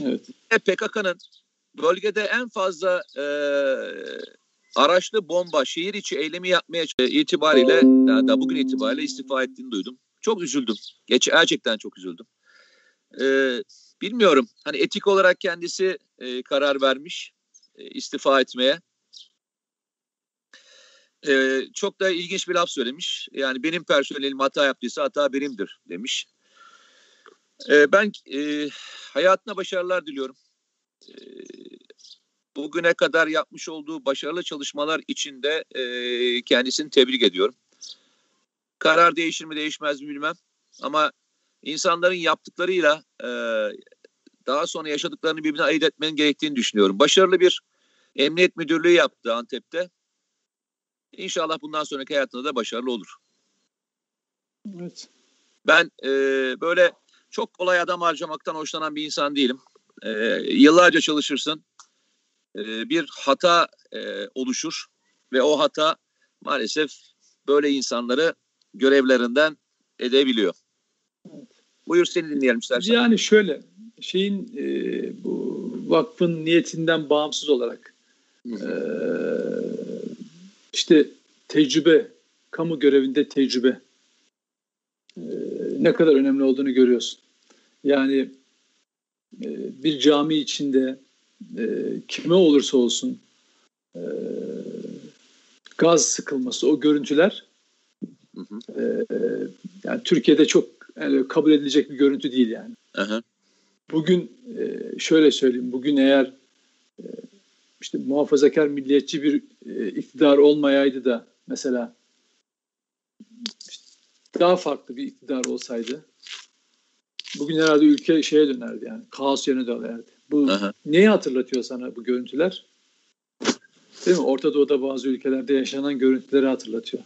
Evet. E, PKK'nın bölgede en fazla e, araçlı bomba şehir içi eylemi yapmaya itibariyle yani da bugün itibariyle istifa ettiğini duydum. Çok üzüldüm. Geç, gerçekten çok üzüldüm. Ee, bilmiyorum. Hani etik olarak kendisi e, karar vermiş e, istifa etmeye. Ee, çok da ilginç bir laf söylemiş. Yani benim personelim hata yaptıysa hata benimdir demiş. Ee, ben e, hayatına başarılar diliyorum. Ee, bugüne kadar yapmış olduğu başarılı çalışmalar için de e, kendisini tebrik ediyorum. Karar değişir mi değişmez mi bilmem. Ama insanların yaptıklarıyla e, daha sonra yaşadıklarını birbirine ayırt etmenin gerektiğini düşünüyorum. Başarılı bir emniyet müdürlüğü yaptı Antep'te. İnşallah bundan sonraki hayatında da başarılı olur. Evet. Ben e, böyle çok kolay adam harcamaktan hoşlanan bir insan değilim. E, yıllarca çalışırsın. E, bir hata e, oluşur ve o hata maalesef böyle insanları görevlerinden edebiliyor. Evet. Buyur seni dinleyelim istersen. Yani şöyle şeyin e, bu vakfın niyetinden bağımsız olarak e, işte tecrübe kamu görevinde tecrübe e, ne kadar önemli olduğunu görüyorsun. Yani e, bir cami içinde e, kime olursa olsun e, gaz sıkılması o görüntüler Hı hı. Ee, yani Türkiye'de çok yani kabul edilecek bir görüntü değil yani. Hı Bugün e, şöyle söyleyeyim. Bugün eğer e, işte muhafazakar milliyetçi bir e, iktidar olmayaydı da mesela işte daha farklı bir iktidar olsaydı bugün herhalde ülke şeye dönerdi yani kaos yerine dönerdi. Bu Aha. neyi hatırlatıyor sana bu görüntüler? Değil mi? Orta Doğu'da bazı ülkelerde yaşanan görüntüleri hatırlatıyor.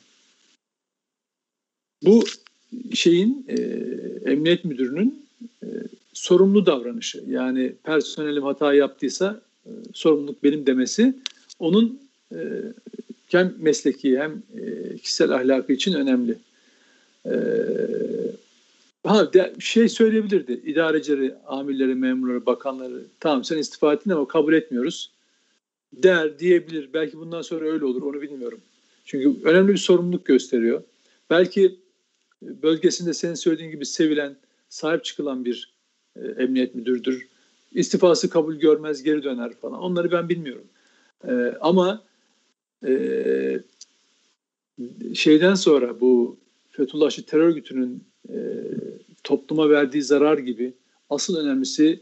Bu şeyin e, emniyet müdürünün e, sorumlu davranışı. Yani personelim hata yaptıysa e, sorumluluk benim demesi onun e, hem mesleki hem e, kişisel ahlakı için önemli. E, ha de, şey söyleyebilirdi. İdarecileri, amirleri, memurları, bakanları tamam sen istifa ettin ama kabul etmiyoruz der diyebilir. Belki bundan sonra öyle olur onu bilmiyorum. Çünkü önemli bir sorumluluk gösteriyor. Belki bölgesinde senin söylediğin gibi sevilen, sahip çıkılan bir e, emniyet müdürdür. İstifası kabul görmez, geri döner falan. Onları ben bilmiyorum. E, ama e, şeyden sonra bu Fethullahçı terör örgütünün e, topluma verdiği zarar gibi asıl önemlisi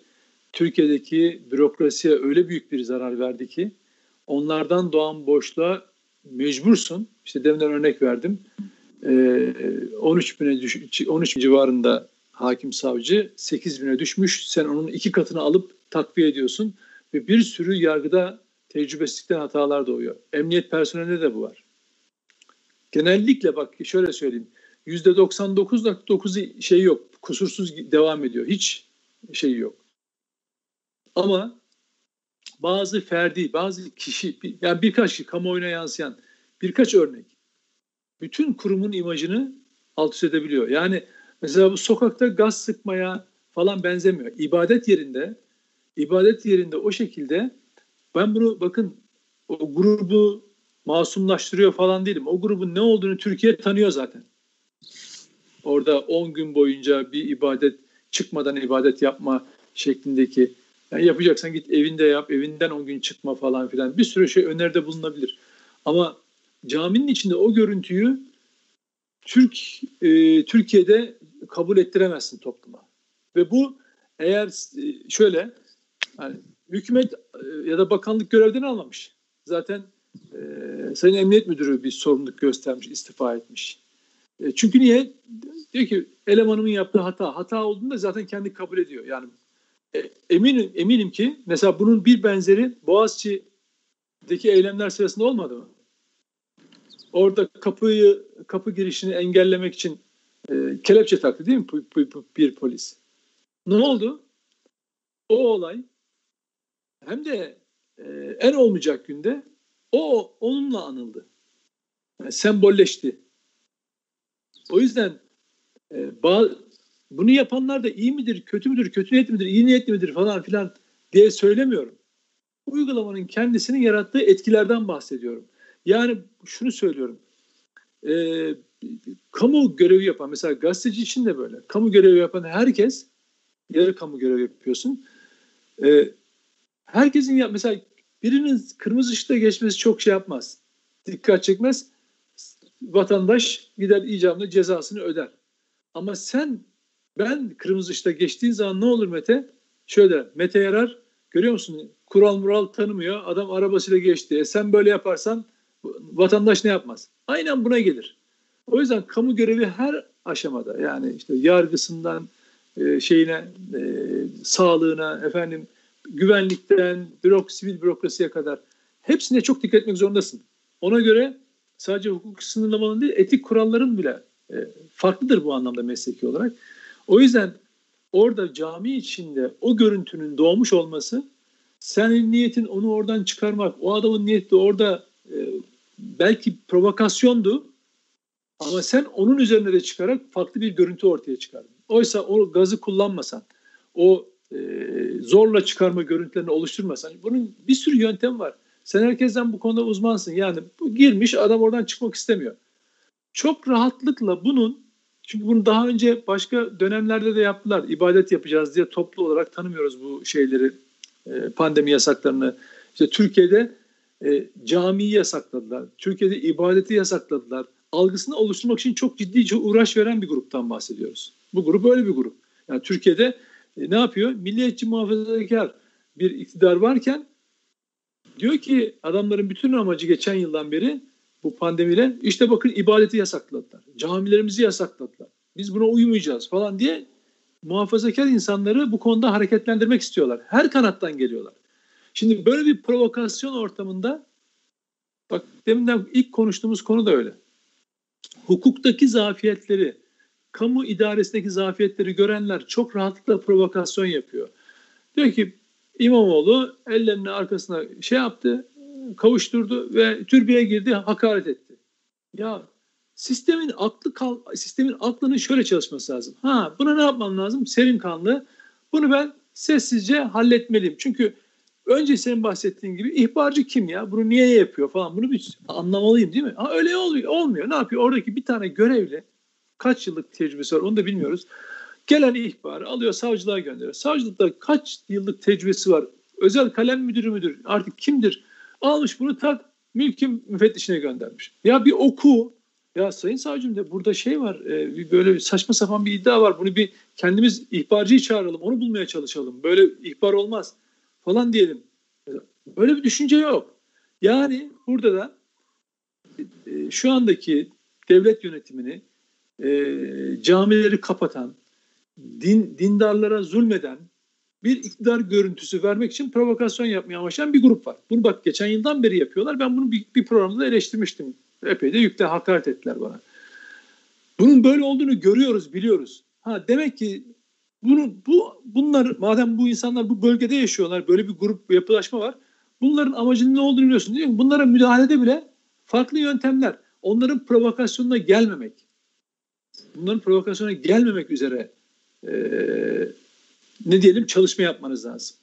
Türkiye'deki bürokrasiye öyle büyük bir zarar verdi ki onlardan doğan boşluğa mecbursun. İşte deminden örnek verdim. 13 ee, bine düş 13 civarında hakim savcı 8 bine düşmüş. Sen onun iki katını alıp takviye ediyorsun ve bir sürü yargıda tecrübesizlikten hatalar doğuyor. Emniyet personelinde de bu var. Genellikle bak şöyle söyleyeyim. %99.9'u şey yok. Kusursuz devam ediyor. Hiç şeyi yok. Ama bazı ferdi, bazı kişi, yani birkaç kişi kamuoyuna yansıyan birkaç örnek bütün kurumun imajını alt üst edebiliyor. Yani mesela bu sokakta gaz sıkmaya falan benzemiyor. İbadet yerinde, ibadet yerinde o şekilde ben bunu bakın o grubu masumlaştırıyor falan değilim. O grubun ne olduğunu Türkiye tanıyor zaten. Orada 10 gün boyunca bir ibadet çıkmadan ibadet yapma şeklindeki yani yapacaksan git evinde yap, evinden 10 gün çıkma falan filan. Bir sürü şey öneride bulunabilir. Ama caminin içinde o görüntüyü Türk e, Türkiye'de kabul ettiremezsin topluma. Ve bu eğer e, şöyle yani hükümet e, ya da bakanlık görevden almamış. Zaten e, Sayın Emniyet Müdürü bir sorumluluk göstermiş, istifa etmiş. E, çünkü niye? Diyor ki elemanımın yaptığı hata. Hata olduğunda zaten kendi kabul ediyor. Yani e, eminim eminim ki mesela bunun bir benzeri Boğaziçi'deki eylemler sırasında olmadı mı? Orada kapıyı kapı girişini engellemek için e, kelepçe taktı değil mi bir polis? Ne oldu? O olay hem de e, en olmayacak günde o onunla anıldı. Yani sembolleşti. O yüzden e, bunu yapanlar da iyi midir, kötü müdür, kötü niyetli midir, iyi niyetli midir falan filan diye söylemiyorum. Uygulamanın kendisinin yarattığı etkilerden bahsediyorum. Yani şunu söylüyorum. E, kamu görevi yapan, mesela gazeteci için de böyle. Kamu görevi yapan herkes, yarı kamu görevi yapıyorsun. E, herkesin ya mesela birinin kırmızı ışıkta geçmesi çok şey yapmaz. Dikkat çekmez. Vatandaş gider icabında cezasını öder. Ama sen ben kırmızı ışıkta geçtiğin zaman ne olur Mete? Şöyle Mete yarar görüyor musun? Kural mural tanımıyor. Adam arabasıyla geçti. E sen böyle yaparsan vatandaş ne yapmaz? Aynen buna gelir. O yüzden kamu görevi her aşamada yani işte yargısından e, şeyine e, sağlığına efendim güvenlikten bürok sivil bürokrasiye kadar hepsine çok dikkat etmek zorundasın. Ona göre sadece hukuk sınırlamanın değil etik kuralların bile e, farklıdır bu anlamda mesleki olarak. O yüzden orada cami içinde o görüntünün doğmuş olması senin niyetin onu oradan çıkarmak, o adamın niyeti orada belki provokasyondu ama sen onun üzerine de çıkarak farklı bir görüntü ortaya çıkardın. Oysa o gazı kullanmasan, o e, zorla çıkarma görüntülerini oluşturmasan, bunun bir sürü yöntem var. Sen herkesten bu konuda uzmansın. Yani bu girmiş adam oradan çıkmak istemiyor. Çok rahatlıkla bunun çünkü bunu daha önce başka dönemlerde de yaptılar. İbadet yapacağız diye toplu olarak tanımıyoruz bu şeyleri, e, pandemi yasaklarını. İşte Türkiye'de e, camiyi yasakladılar. Türkiye'de ibadeti yasakladılar. Algısını oluşturmak için çok ciddi uğraş veren bir gruptan bahsediyoruz. Bu grup böyle bir grup. Yani Türkiye'de e, ne yapıyor? Milliyetçi muhafazakar bir iktidar varken diyor ki adamların bütün amacı geçen yıldan beri bu pandemiyle işte bakın ibadeti yasakladılar. Camilerimizi yasakladılar. Biz buna uymayacağız falan diye muhafazakar insanları bu konuda hareketlendirmek istiyorlar. Her kanattan geliyorlar. Şimdi böyle bir provokasyon ortamında bak deminden ilk konuştuğumuz konu da öyle. Hukuktaki zafiyetleri, kamu idaresindeki zafiyetleri görenler çok rahatlıkla provokasyon yapıyor. Diyor ki İmamoğlu ellerini arkasına şey yaptı, kavuşturdu ve türbeye girdi, hakaret etti. Ya sistemin aklı kal, sistemin aklının şöyle çalışması lazım. Ha, buna ne yapmam lazım? Serin kanlı. Bunu ben sessizce halletmeliyim. Çünkü önce senin bahsettiğin gibi ihbarcı kim ya? Bunu niye yapıyor falan. Bunu bir anlamalıyım değil mi? Ha, öyle olmuyor. olmuyor. Ne yapıyor? Oradaki bir tane görevli kaç yıllık tecrübesi var onu da bilmiyoruz. Gelen ihbarı alıyor savcılığa gönderiyor. Savcılıkta kaç yıllık tecrübesi var? Özel kalem müdürü müdür? Artık kimdir? Almış bunu tak mülkün müfettişine göndermiş. Ya bir oku. Ya sayın savcım de burada şey var. E, böyle saçma sapan bir iddia var. Bunu bir kendimiz ihbarcıyı çağıralım. Onu bulmaya çalışalım. Böyle ihbar olmaz falan diyelim. Böyle bir düşünce yok. Yani burada da e, şu andaki devlet yönetimini e, camileri kapatan, din, dindarlara zulmeden bir iktidar görüntüsü vermek için provokasyon yapmaya amaçlayan bir grup var. Bunu bak geçen yıldan beri yapıyorlar. Ben bunu bir, bir programda eleştirmiştim. Epey de yükle hakaret ettiler bana. Bunun böyle olduğunu görüyoruz, biliyoruz. Ha demek ki Bunu, bu, bunlar madem bu insanlar bu bölgede yaşıyorlar, böyle bir grup bir yapılaşma var. Bunların amacının ne olduğunu biliyorsun değil mi? Bunlara müdahalede bile farklı yöntemler. Onların provokasyonuna gelmemek. Bunların provokasyona gelmemek üzere e, ne diyelim çalışma yapmanız lazım.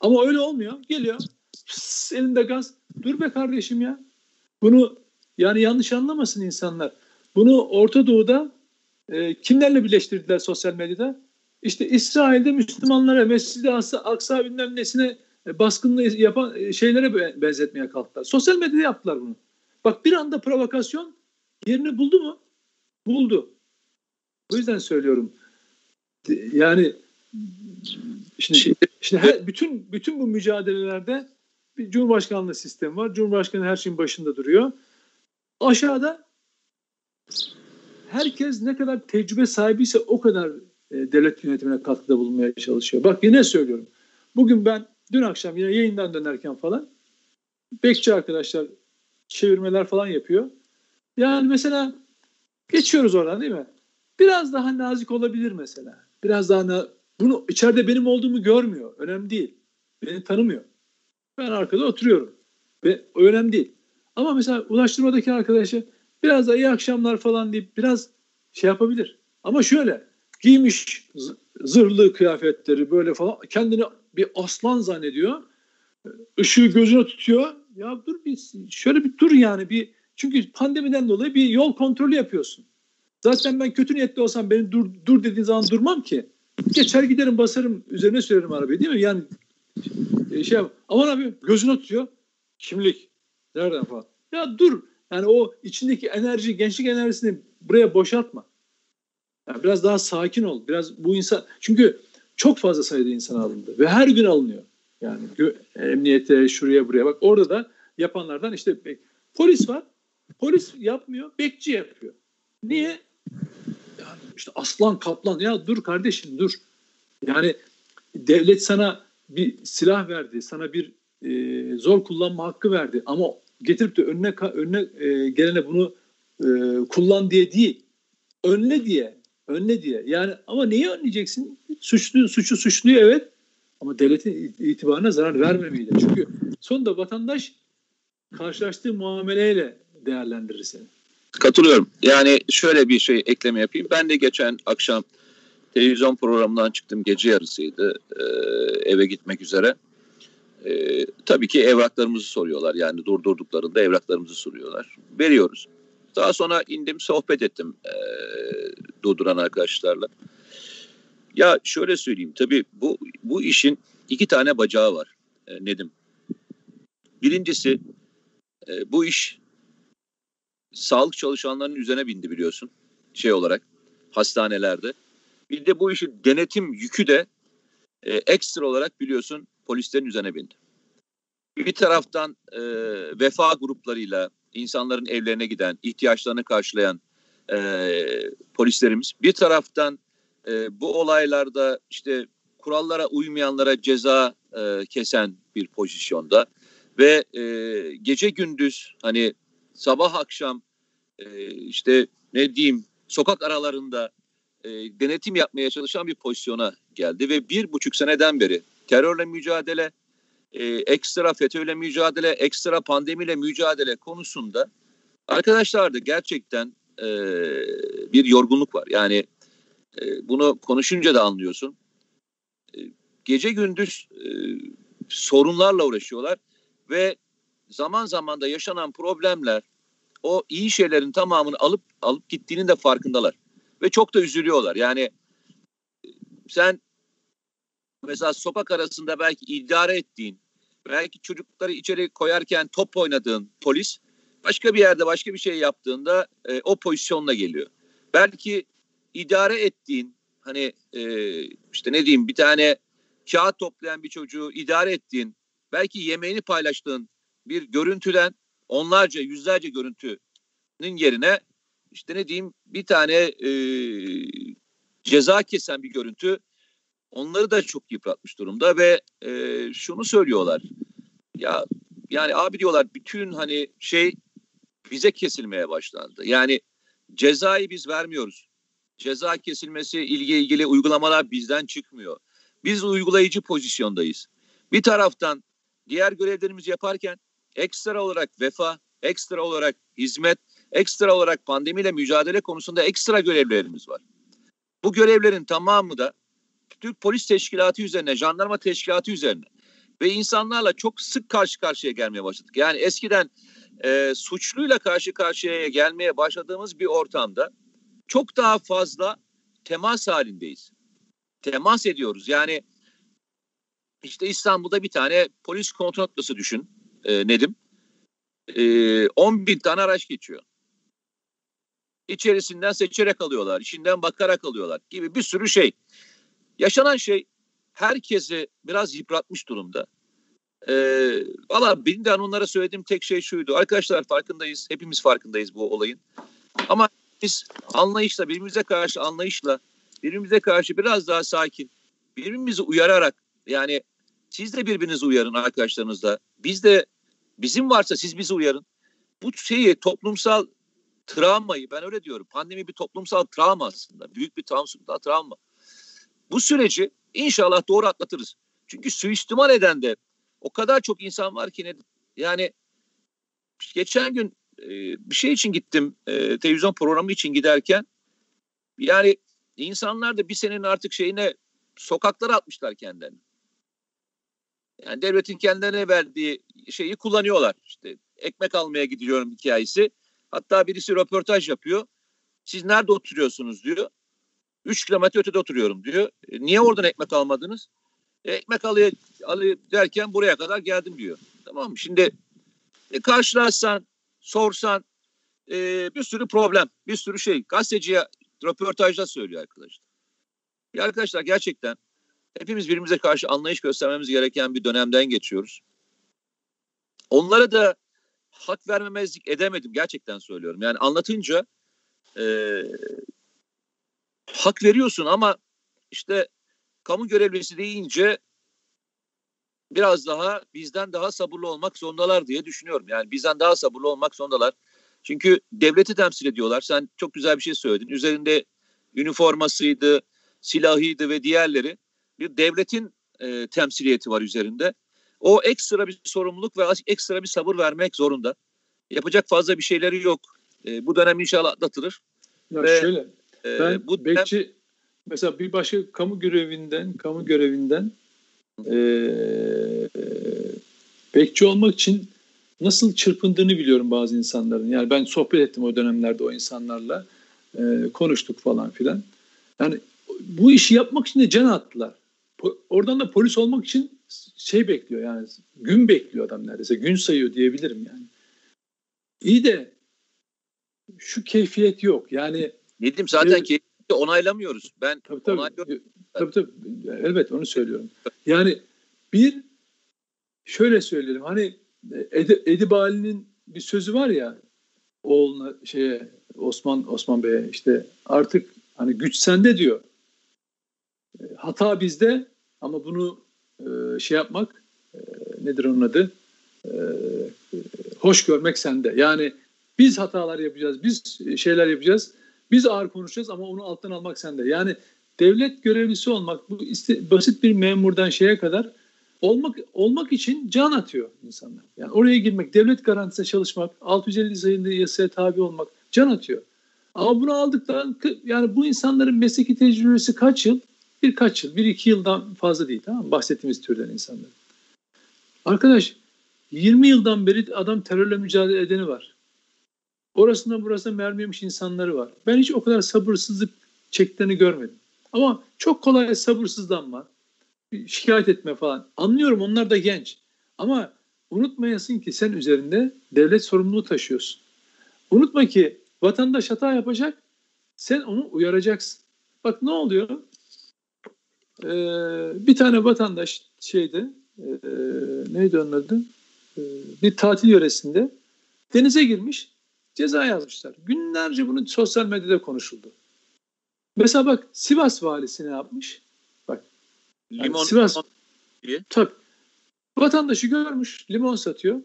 Ama öyle olmuyor. Geliyor. Pıs, elinde gaz. Dur be kardeşim ya. Bunu yani yanlış anlamasın insanlar. Bunu Orta Doğu'da e, kimlerle birleştirdiler sosyal medyada? İşte İsrail'de Müslümanlara, Mescid-i Aksa bilmem nesine e, baskınlığı yapan e, şeylere benzetmeye kalktılar. Sosyal medyada yaptılar bunu. Bak bir anda provokasyon yerini buldu mu? Buldu. O yüzden söylüyorum. Yani şimdi, şimdi her, bütün bütün bu mücadelelerde bir cumhurbaşkanlığı sistemi var. Cumhurbaşkanı her şeyin başında duruyor. Aşağıda herkes ne kadar tecrübe sahibiyse o kadar devlet yönetimine katkıda bulunmaya çalışıyor. Bak yine söylüyorum. Bugün ben dün akşam yine yayından dönerken falan bekçi arkadaşlar çevirmeler falan yapıyor. Yani mesela geçiyoruz oradan değil mi? Biraz daha nazik olabilir mesela. Biraz daha na bunu içeride benim olduğumu görmüyor. Önemli değil. Beni tanımıyor. Ben arkada oturuyorum. Ve o önemli değil. Ama mesela ulaştırmadaki arkadaşı biraz da iyi akşamlar falan deyip biraz şey yapabilir. Ama şöyle giymiş zırhlı kıyafetleri böyle falan kendini bir aslan zannediyor. Işığı gözüne tutuyor. Ya dur bir şöyle bir dur yani bir çünkü pandemiden dolayı bir yol kontrolü yapıyorsun. Zaten ben kötü niyetli olsam beni dur dur dediğin zaman durmam ki. Geçer giderim basarım üzerine sürerim arabayı değil mi? Yani e, şey aman abi gözüne tutuyor. Kimlik. Nereden falan. Ya dur. Yani o içindeki enerji, gençlik enerjisini buraya boşaltma. Yani biraz daha sakin ol. Biraz bu insan çünkü çok fazla sayıda insan alındı ve her gün alınıyor. Yani emniyete, şuraya buraya bak. Orada da yapanlardan işte polis var. Polis yapmıyor, bekçi yapıyor. Niye? Yani işte aslan kaplan ya dur kardeşim dur. Yani devlet sana bir silah verdi, sana bir e, zor kullanma hakkı verdi ama getirip de önüne önüne e, gelene bunu e, kullan diye değil, önle diye, önle diye. Yani ama neyi önleyeceksin? Suçlu suçu suçluyor evet ama devletin itibarına zarar vermemeyle. Çünkü sonunda vatandaş karşılaştığı muameleyle değerlendirir seni. Katılıyorum. Yani şöyle bir şey ekleme yapayım. Ben de geçen akşam televizyon programından çıktım. Gece yarısıydı. E, eve gitmek üzere. E, tabii ki evraklarımızı soruyorlar. Yani durdurduklarında evraklarımızı soruyorlar. Veriyoruz. Daha sonra indim sohbet ettim e, durduran arkadaşlarla. Ya şöyle söyleyeyim tabii bu bu işin iki tane bacağı var e, Nedim. Birincisi e, bu iş sağlık çalışanlarının üzerine bindi biliyorsun şey olarak hastanelerde. Bir de bu işin denetim yükü de e, ekstra olarak biliyorsun polislerin üzerine bindi. Bir taraftan e, vefa gruplarıyla insanların evlerine giden, ihtiyaçlarını karşılayan e, polislerimiz. Bir taraftan e, bu olaylarda işte kurallara uymayanlara ceza e, kesen bir pozisyonda ve e, gece gündüz hani sabah akşam e, işte ne diyeyim sokak aralarında e, denetim yapmaya çalışan bir pozisyona geldi ve bir buçuk seneden beri terörle mücadele, e, ekstra FETÖ'yle mücadele, ekstra pandemiyle mücadele konusunda arkadaşlar da gerçekten e, bir yorgunluk var. Yani e, bunu konuşunca da anlıyorsun. E, gece gündüz e, sorunlarla uğraşıyorlar ve zaman zaman da yaşanan problemler o iyi şeylerin tamamını alıp alıp gittiğinin de farkındalar. Ve çok da üzülüyorlar. Yani sen mesela sokak arasında belki idare ettiğin, belki çocukları içeri koyarken top oynadığın polis başka bir yerde başka bir şey yaptığında e, o pozisyonla geliyor. Belki idare ettiğin hani e, işte ne diyeyim bir tane kağıt toplayan bir çocuğu idare ettiğin belki yemeğini paylaştığın bir görüntüden onlarca yüzlerce görüntünün yerine işte ne diyeyim bir tane e, ceza kesen bir görüntü onları da çok yıpratmış durumda ve e, şunu söylüyorlar ya yani abi diyorlar bütün hani şey bize kesilmeye başlandı. Yani cezayı biz vermiyoruz. ceza kesilmesi ilgili ilgili uygulamalar bizden çıkmıyor. Biz uygulayıcı pozisyondayız. Bir taraftan diğer görevlerimizi yaparken ekstra olarak vefa, ekstra olarak hizmet, ekstra olarak pandemiyle mücadele konusunda ekstra görevlerimiz var. Bu görevlerin tamamı da Türk Polis Teşkilatı üzerine, jandarma teşkilatı üzerine ve insanlarla çok sık karşı karşıya gelmeye başladık. Yani eskiden e, suçluyla karşı karşıya gelmeye başladığımız bir ortamda çok daha fazla temas halindeyiz. Temas ediyoruz. Yani işte İstanbul'da bir tane polis kontrol noktası düşün e, Nedim. E, 10 bin tane araç geçiyor. İçerisinden seçerek alıyorlar, içinden bakarak alıyorlar gibi bir sürü şey. Yaşanan şey herkesi biraz yıpratmış durumda. Ee, Valla benim de onlara söylediğim tek şey şuydu. Arkadaşlar farkındayız. Hepimiz farkındayız bu olayın. Ama biz anlayışla, birbirimize karşı anlayışla, birbirimize karşı biraz daha sakin, birbirimizi uyararak yani siz de birbirinizi uyarın arkadaşlarınızla. Biz de bizim varsa siz bizi uyarın. Bu şeyi toplumsal travmayı ben öyle diyorum. Pandemi bir toplumsal travma aslında. Büyük bir toplumsal travma. Bu süreci inşallah doğru atlatırız. Çünkü suistimal eden de o kadar çok insan var ki ne yani geçen gün e, bir şey için gittim e, televizyon programı için giderken yani insanlar da bir senenin artık şeyine sokaklara atmışlar kendilerini. Yani devletin kendilerine verdiği şeyi kullanıyorlar. İşte ekmek almaya gidiyorum hikayesi. Hatta birisi röportaj yapıyor. Siz nerede oturuyorsunuz diyor. Üç kilometre ötede oturuyorum diyor. E, niye oradan ekmek almadınız? E, ekmek alıyor, alıyor derken buraya kadar geldim diyor. Tamam mı? Şimdi e, karşılarsan, sorsan e, bir sürü problem, bir sürü şey. Gazeteciye röportajda söylüyor arkadaşlar. Ya arkadaşlar gerçekten hepimiz birbirimize karşı anlayış göstermemiz gereken bir dönemden geçiyoruz. Onlara da hak vermemezlik edemedim gerçekten söylüyorum. Yani anlatınca e, hak veriyorsun ama işte kamu görevlisi deyince biraz daha bizden daha sabırlı olmak zorundalar diye düşünüyorum. Yani bizden daha sabırlı olmak zorundalar. Çünkü devleti temsil ediyorlar. Sen çok güzel bir şey söyledin. Üzerinde üniformasıydı, silahıydı ve diğerleri bir devletin e, temsiliyeti var üzerinde. O ekstra bir sorumluluk ve ekstra bir sabır vermek zorunda. Yapacak fazla bir şeyleri yok. E, bu dönem inşallah atlatılır. Ya ve, şöyle, ben bu bekçi dönem... mesela bir başka kamu görevinden, kamu görevinden e, bekçi olmak için nasıl çırpındığını biliyorum bazı insanların. Yani ben sohbet ettim o dönemlerde o insanlarla. E, konuştuk falan filan. Yani bu işi yapmak için de can attılar. Oradan da polis olmak için şey bekliyor yani gün bekliyor adam neredeyse gün sayıyor diyebilirim yani. İyi de şu keyfiyet yok yani. Nedim zaten keyfiyeti onaylamıyoruz. Ben tabii, tabii, onaylıyorum. Tabii tabii elbet onu söylüyorum. Yani bir şöyle söyleyelim hani Edi, Edip Ali'nin bir sözü var ya oğluna şeye Osman Osman Bey'e işte artık hani güç sende diyor. E, hata bizde ama bunu e, şey yapmak e, nedir onun adı? E, hoş görmek sende. Yani biz hatalar yapacağız, biz şeyler yapacağız, biz ağır konuşacağız ama onu alttan almak sende. Yani devlet görevlisi olmak bu iste, basit bir memurdan şeye kadar olmak olmak için can atıyor insanlar. Yani oraya girmek, devlet garantisine çalışmak, 650 sayılı yasaya tabi olmak can atıyor. Ama bunu aldıktan yani bu insanların mesleki tecrübesi kaç yıl? Birkaç yıl, bir iki yıldan fazla değil tamam mı? Bahsettiğimiz türden insanlar. Arkadaş 20 yıldan beri adam terörle mücadele edeni var. Orasında burasında mermi yemiş insanları var. Ben hiç o kadar sabırsızlık çektiğini görmedim. Ama çok kolay sabırsızlanma, şikayet etme falan. Anlıyorum onlar da genç. Ama unutmayasın ki sen üzerinde devlet sorumluluğu taşıyorsun. Unutma ki vatandaş hata yapacak, sen onu uyaracaksın. Bak ne oluyor? Ee, bir tane vatandaş şeyde e, neydi onun adı? Ee, bir tatil yöresinde denize girmiş ceza yazmışlar. Günlerce bunu sosyal medyada konuşuldu. Mesela bak Sivas valisi ne yapmış? Bak yani limon, Sivas limon tabii vatandaşı görmüş limon satıyor.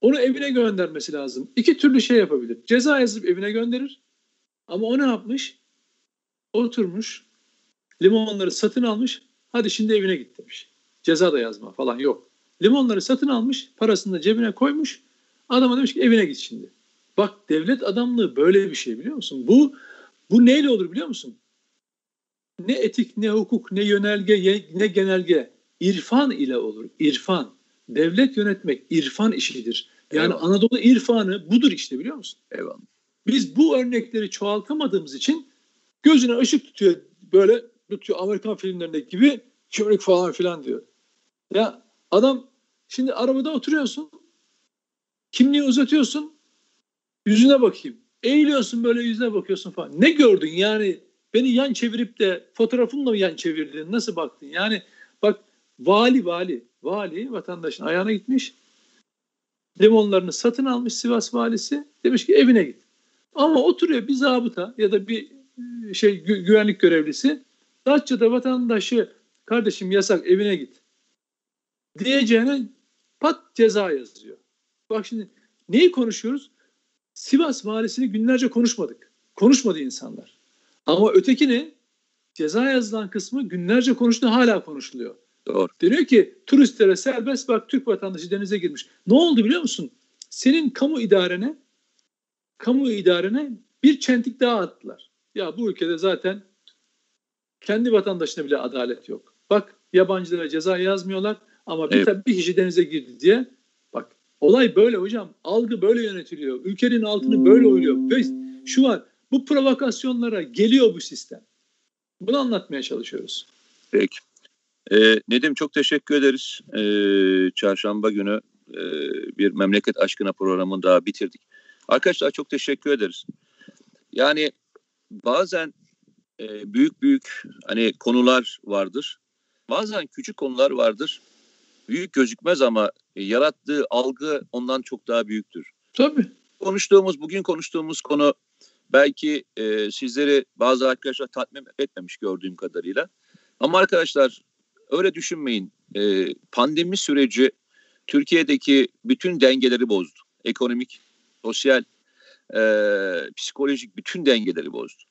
Onu evine göndermesi lazım. İki türlü şey yapabilir. Ceza yazıp evine gönderir. Ama o ne yapmış? oturmuş limonları satın almış hadi şimdi evine git demiş. Ceza da yazma falan yok. Limonları satın almış parasını da cebine koymuş adama demiş ki evine git şimdi. Bak devlet adamlığı böyle bir şey biliyor musun? Bu bu neyle olur biliyor musun? Ne etik, ne hukuk, ne yönelge, ne genelge. İrfan ile olur. İrfan. Devlet yönetmek irfan işidir. Yani Eyvallah. Anadolu irfanı budur işte biliyor musun? Eyvallah. Biz bu örnekleri çoğaltamadığımız için gözüne ışık tutuyor böyle tutuyor Amerikan filmlerindeki gibi çömlek falan filan diyor. Ya adam şimdi arabada oturuyorsun kimliği uzatıyorsun yüzüne bakayım. Eğiliyorsun böyle yüzüne bakıyorsun falan. Ne gördün yani beni yan çevirip de fotoğrafımla mı yan çevirdin? Nasıl baktın? Yani bak vali vali vali vatandaşın ayağına gitmiş limonlarını satın almış Sivas valisi. Demiş ki evine git. Ama oturuyor bir zabıta ya da bir e, şey gü- güvenlik görevlisi Datça'da vatandaşı kardeşim yasak evine git diyeceğine pat ceza yazıyor. Bak şimdi neyi konuşuyoruz? Sivas valisini günlerce konuşmadık. Konuşmadı insanlar. Ama ötekini ceza yazılan kısmı günlerce konuştu hala konuşuluyor. Doğru. Deniyor ki turistlere serbest bak Türk vatandaşı denize girmiş. Ne oldu biliyor musun? Senin kamu idarene kamu idarene bir çentik daha attılar. Ya bu ülkede zaten kendi vatandaşına bile adalet yok. Bak yabancılara ceza yazmıyorlar ama bir, evet. bir kişi denize girdi diye olay böyle hocam. Algı böyle yönetiliyor. Ülkenin altını böyle oyluyor. Ve şu var bu provokasyonlara geliyor bu sistem. Bunu anlatmaya çalışıyoruz. Peki. E, Nedim çok teşekkür ederiz. E, çarşamba günü e, bir memleket aşkına programını daha bitirdik. Arkadaşlar çok teşekkür ederiz. Yani bazen e, büyük büyük hani konular vardır. Bazen küçük konular vardır. Büyük gözükmez ama e, yarattığı algı ondan çok daha büyüktür. Tabii. Konuştuğumuz, bugün konuştuğumuz konu belki e, sizleri bazı arkadaşlar tatmin etmemiş gördüğüm kadarıyla. Ama arkadaşlar öyle düşünmeyin. E, pandemi süreci Türkiye'deki bütün dengeleri bozdu. Ekonomik, sosyal, e, psikolojik bütün dengeleri bozdu.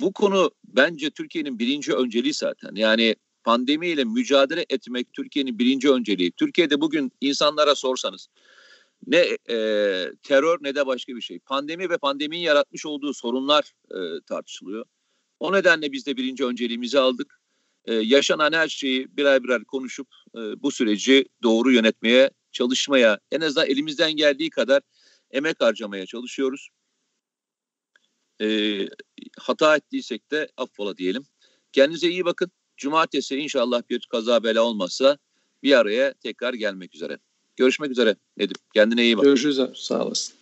Bu konu bence Türkiye'nin birinci önceliği zaten. Yani pandemiyle mücadele etmek Türkiye'nin birinci önceliği. Türkiye'de bugün insanlara sorsanız ne e, terör ne de başka bir şey. Pandemi ve pandeminin yaratmış olduğu sorunlar e, tartışılıyor. O nedenle biz de birinci önceliğimizi aldık. E, yaşanan her şeyi birer birer konuşup e, bu süreci doğru yönetmeye, çalışmaya, en azından elimizden geldiği kadar emek harcamaya çalışıyoruz. E, hata ettiysek de affola diyelim. Kendinize iyi bakın. Cumartesi inşallah bir kaza bela olmazsa bir araya tekrar gelmek üzere. Görüşmek üzere Nedim. Kendine iyi bak. Görüşürüz. Sağ olasın.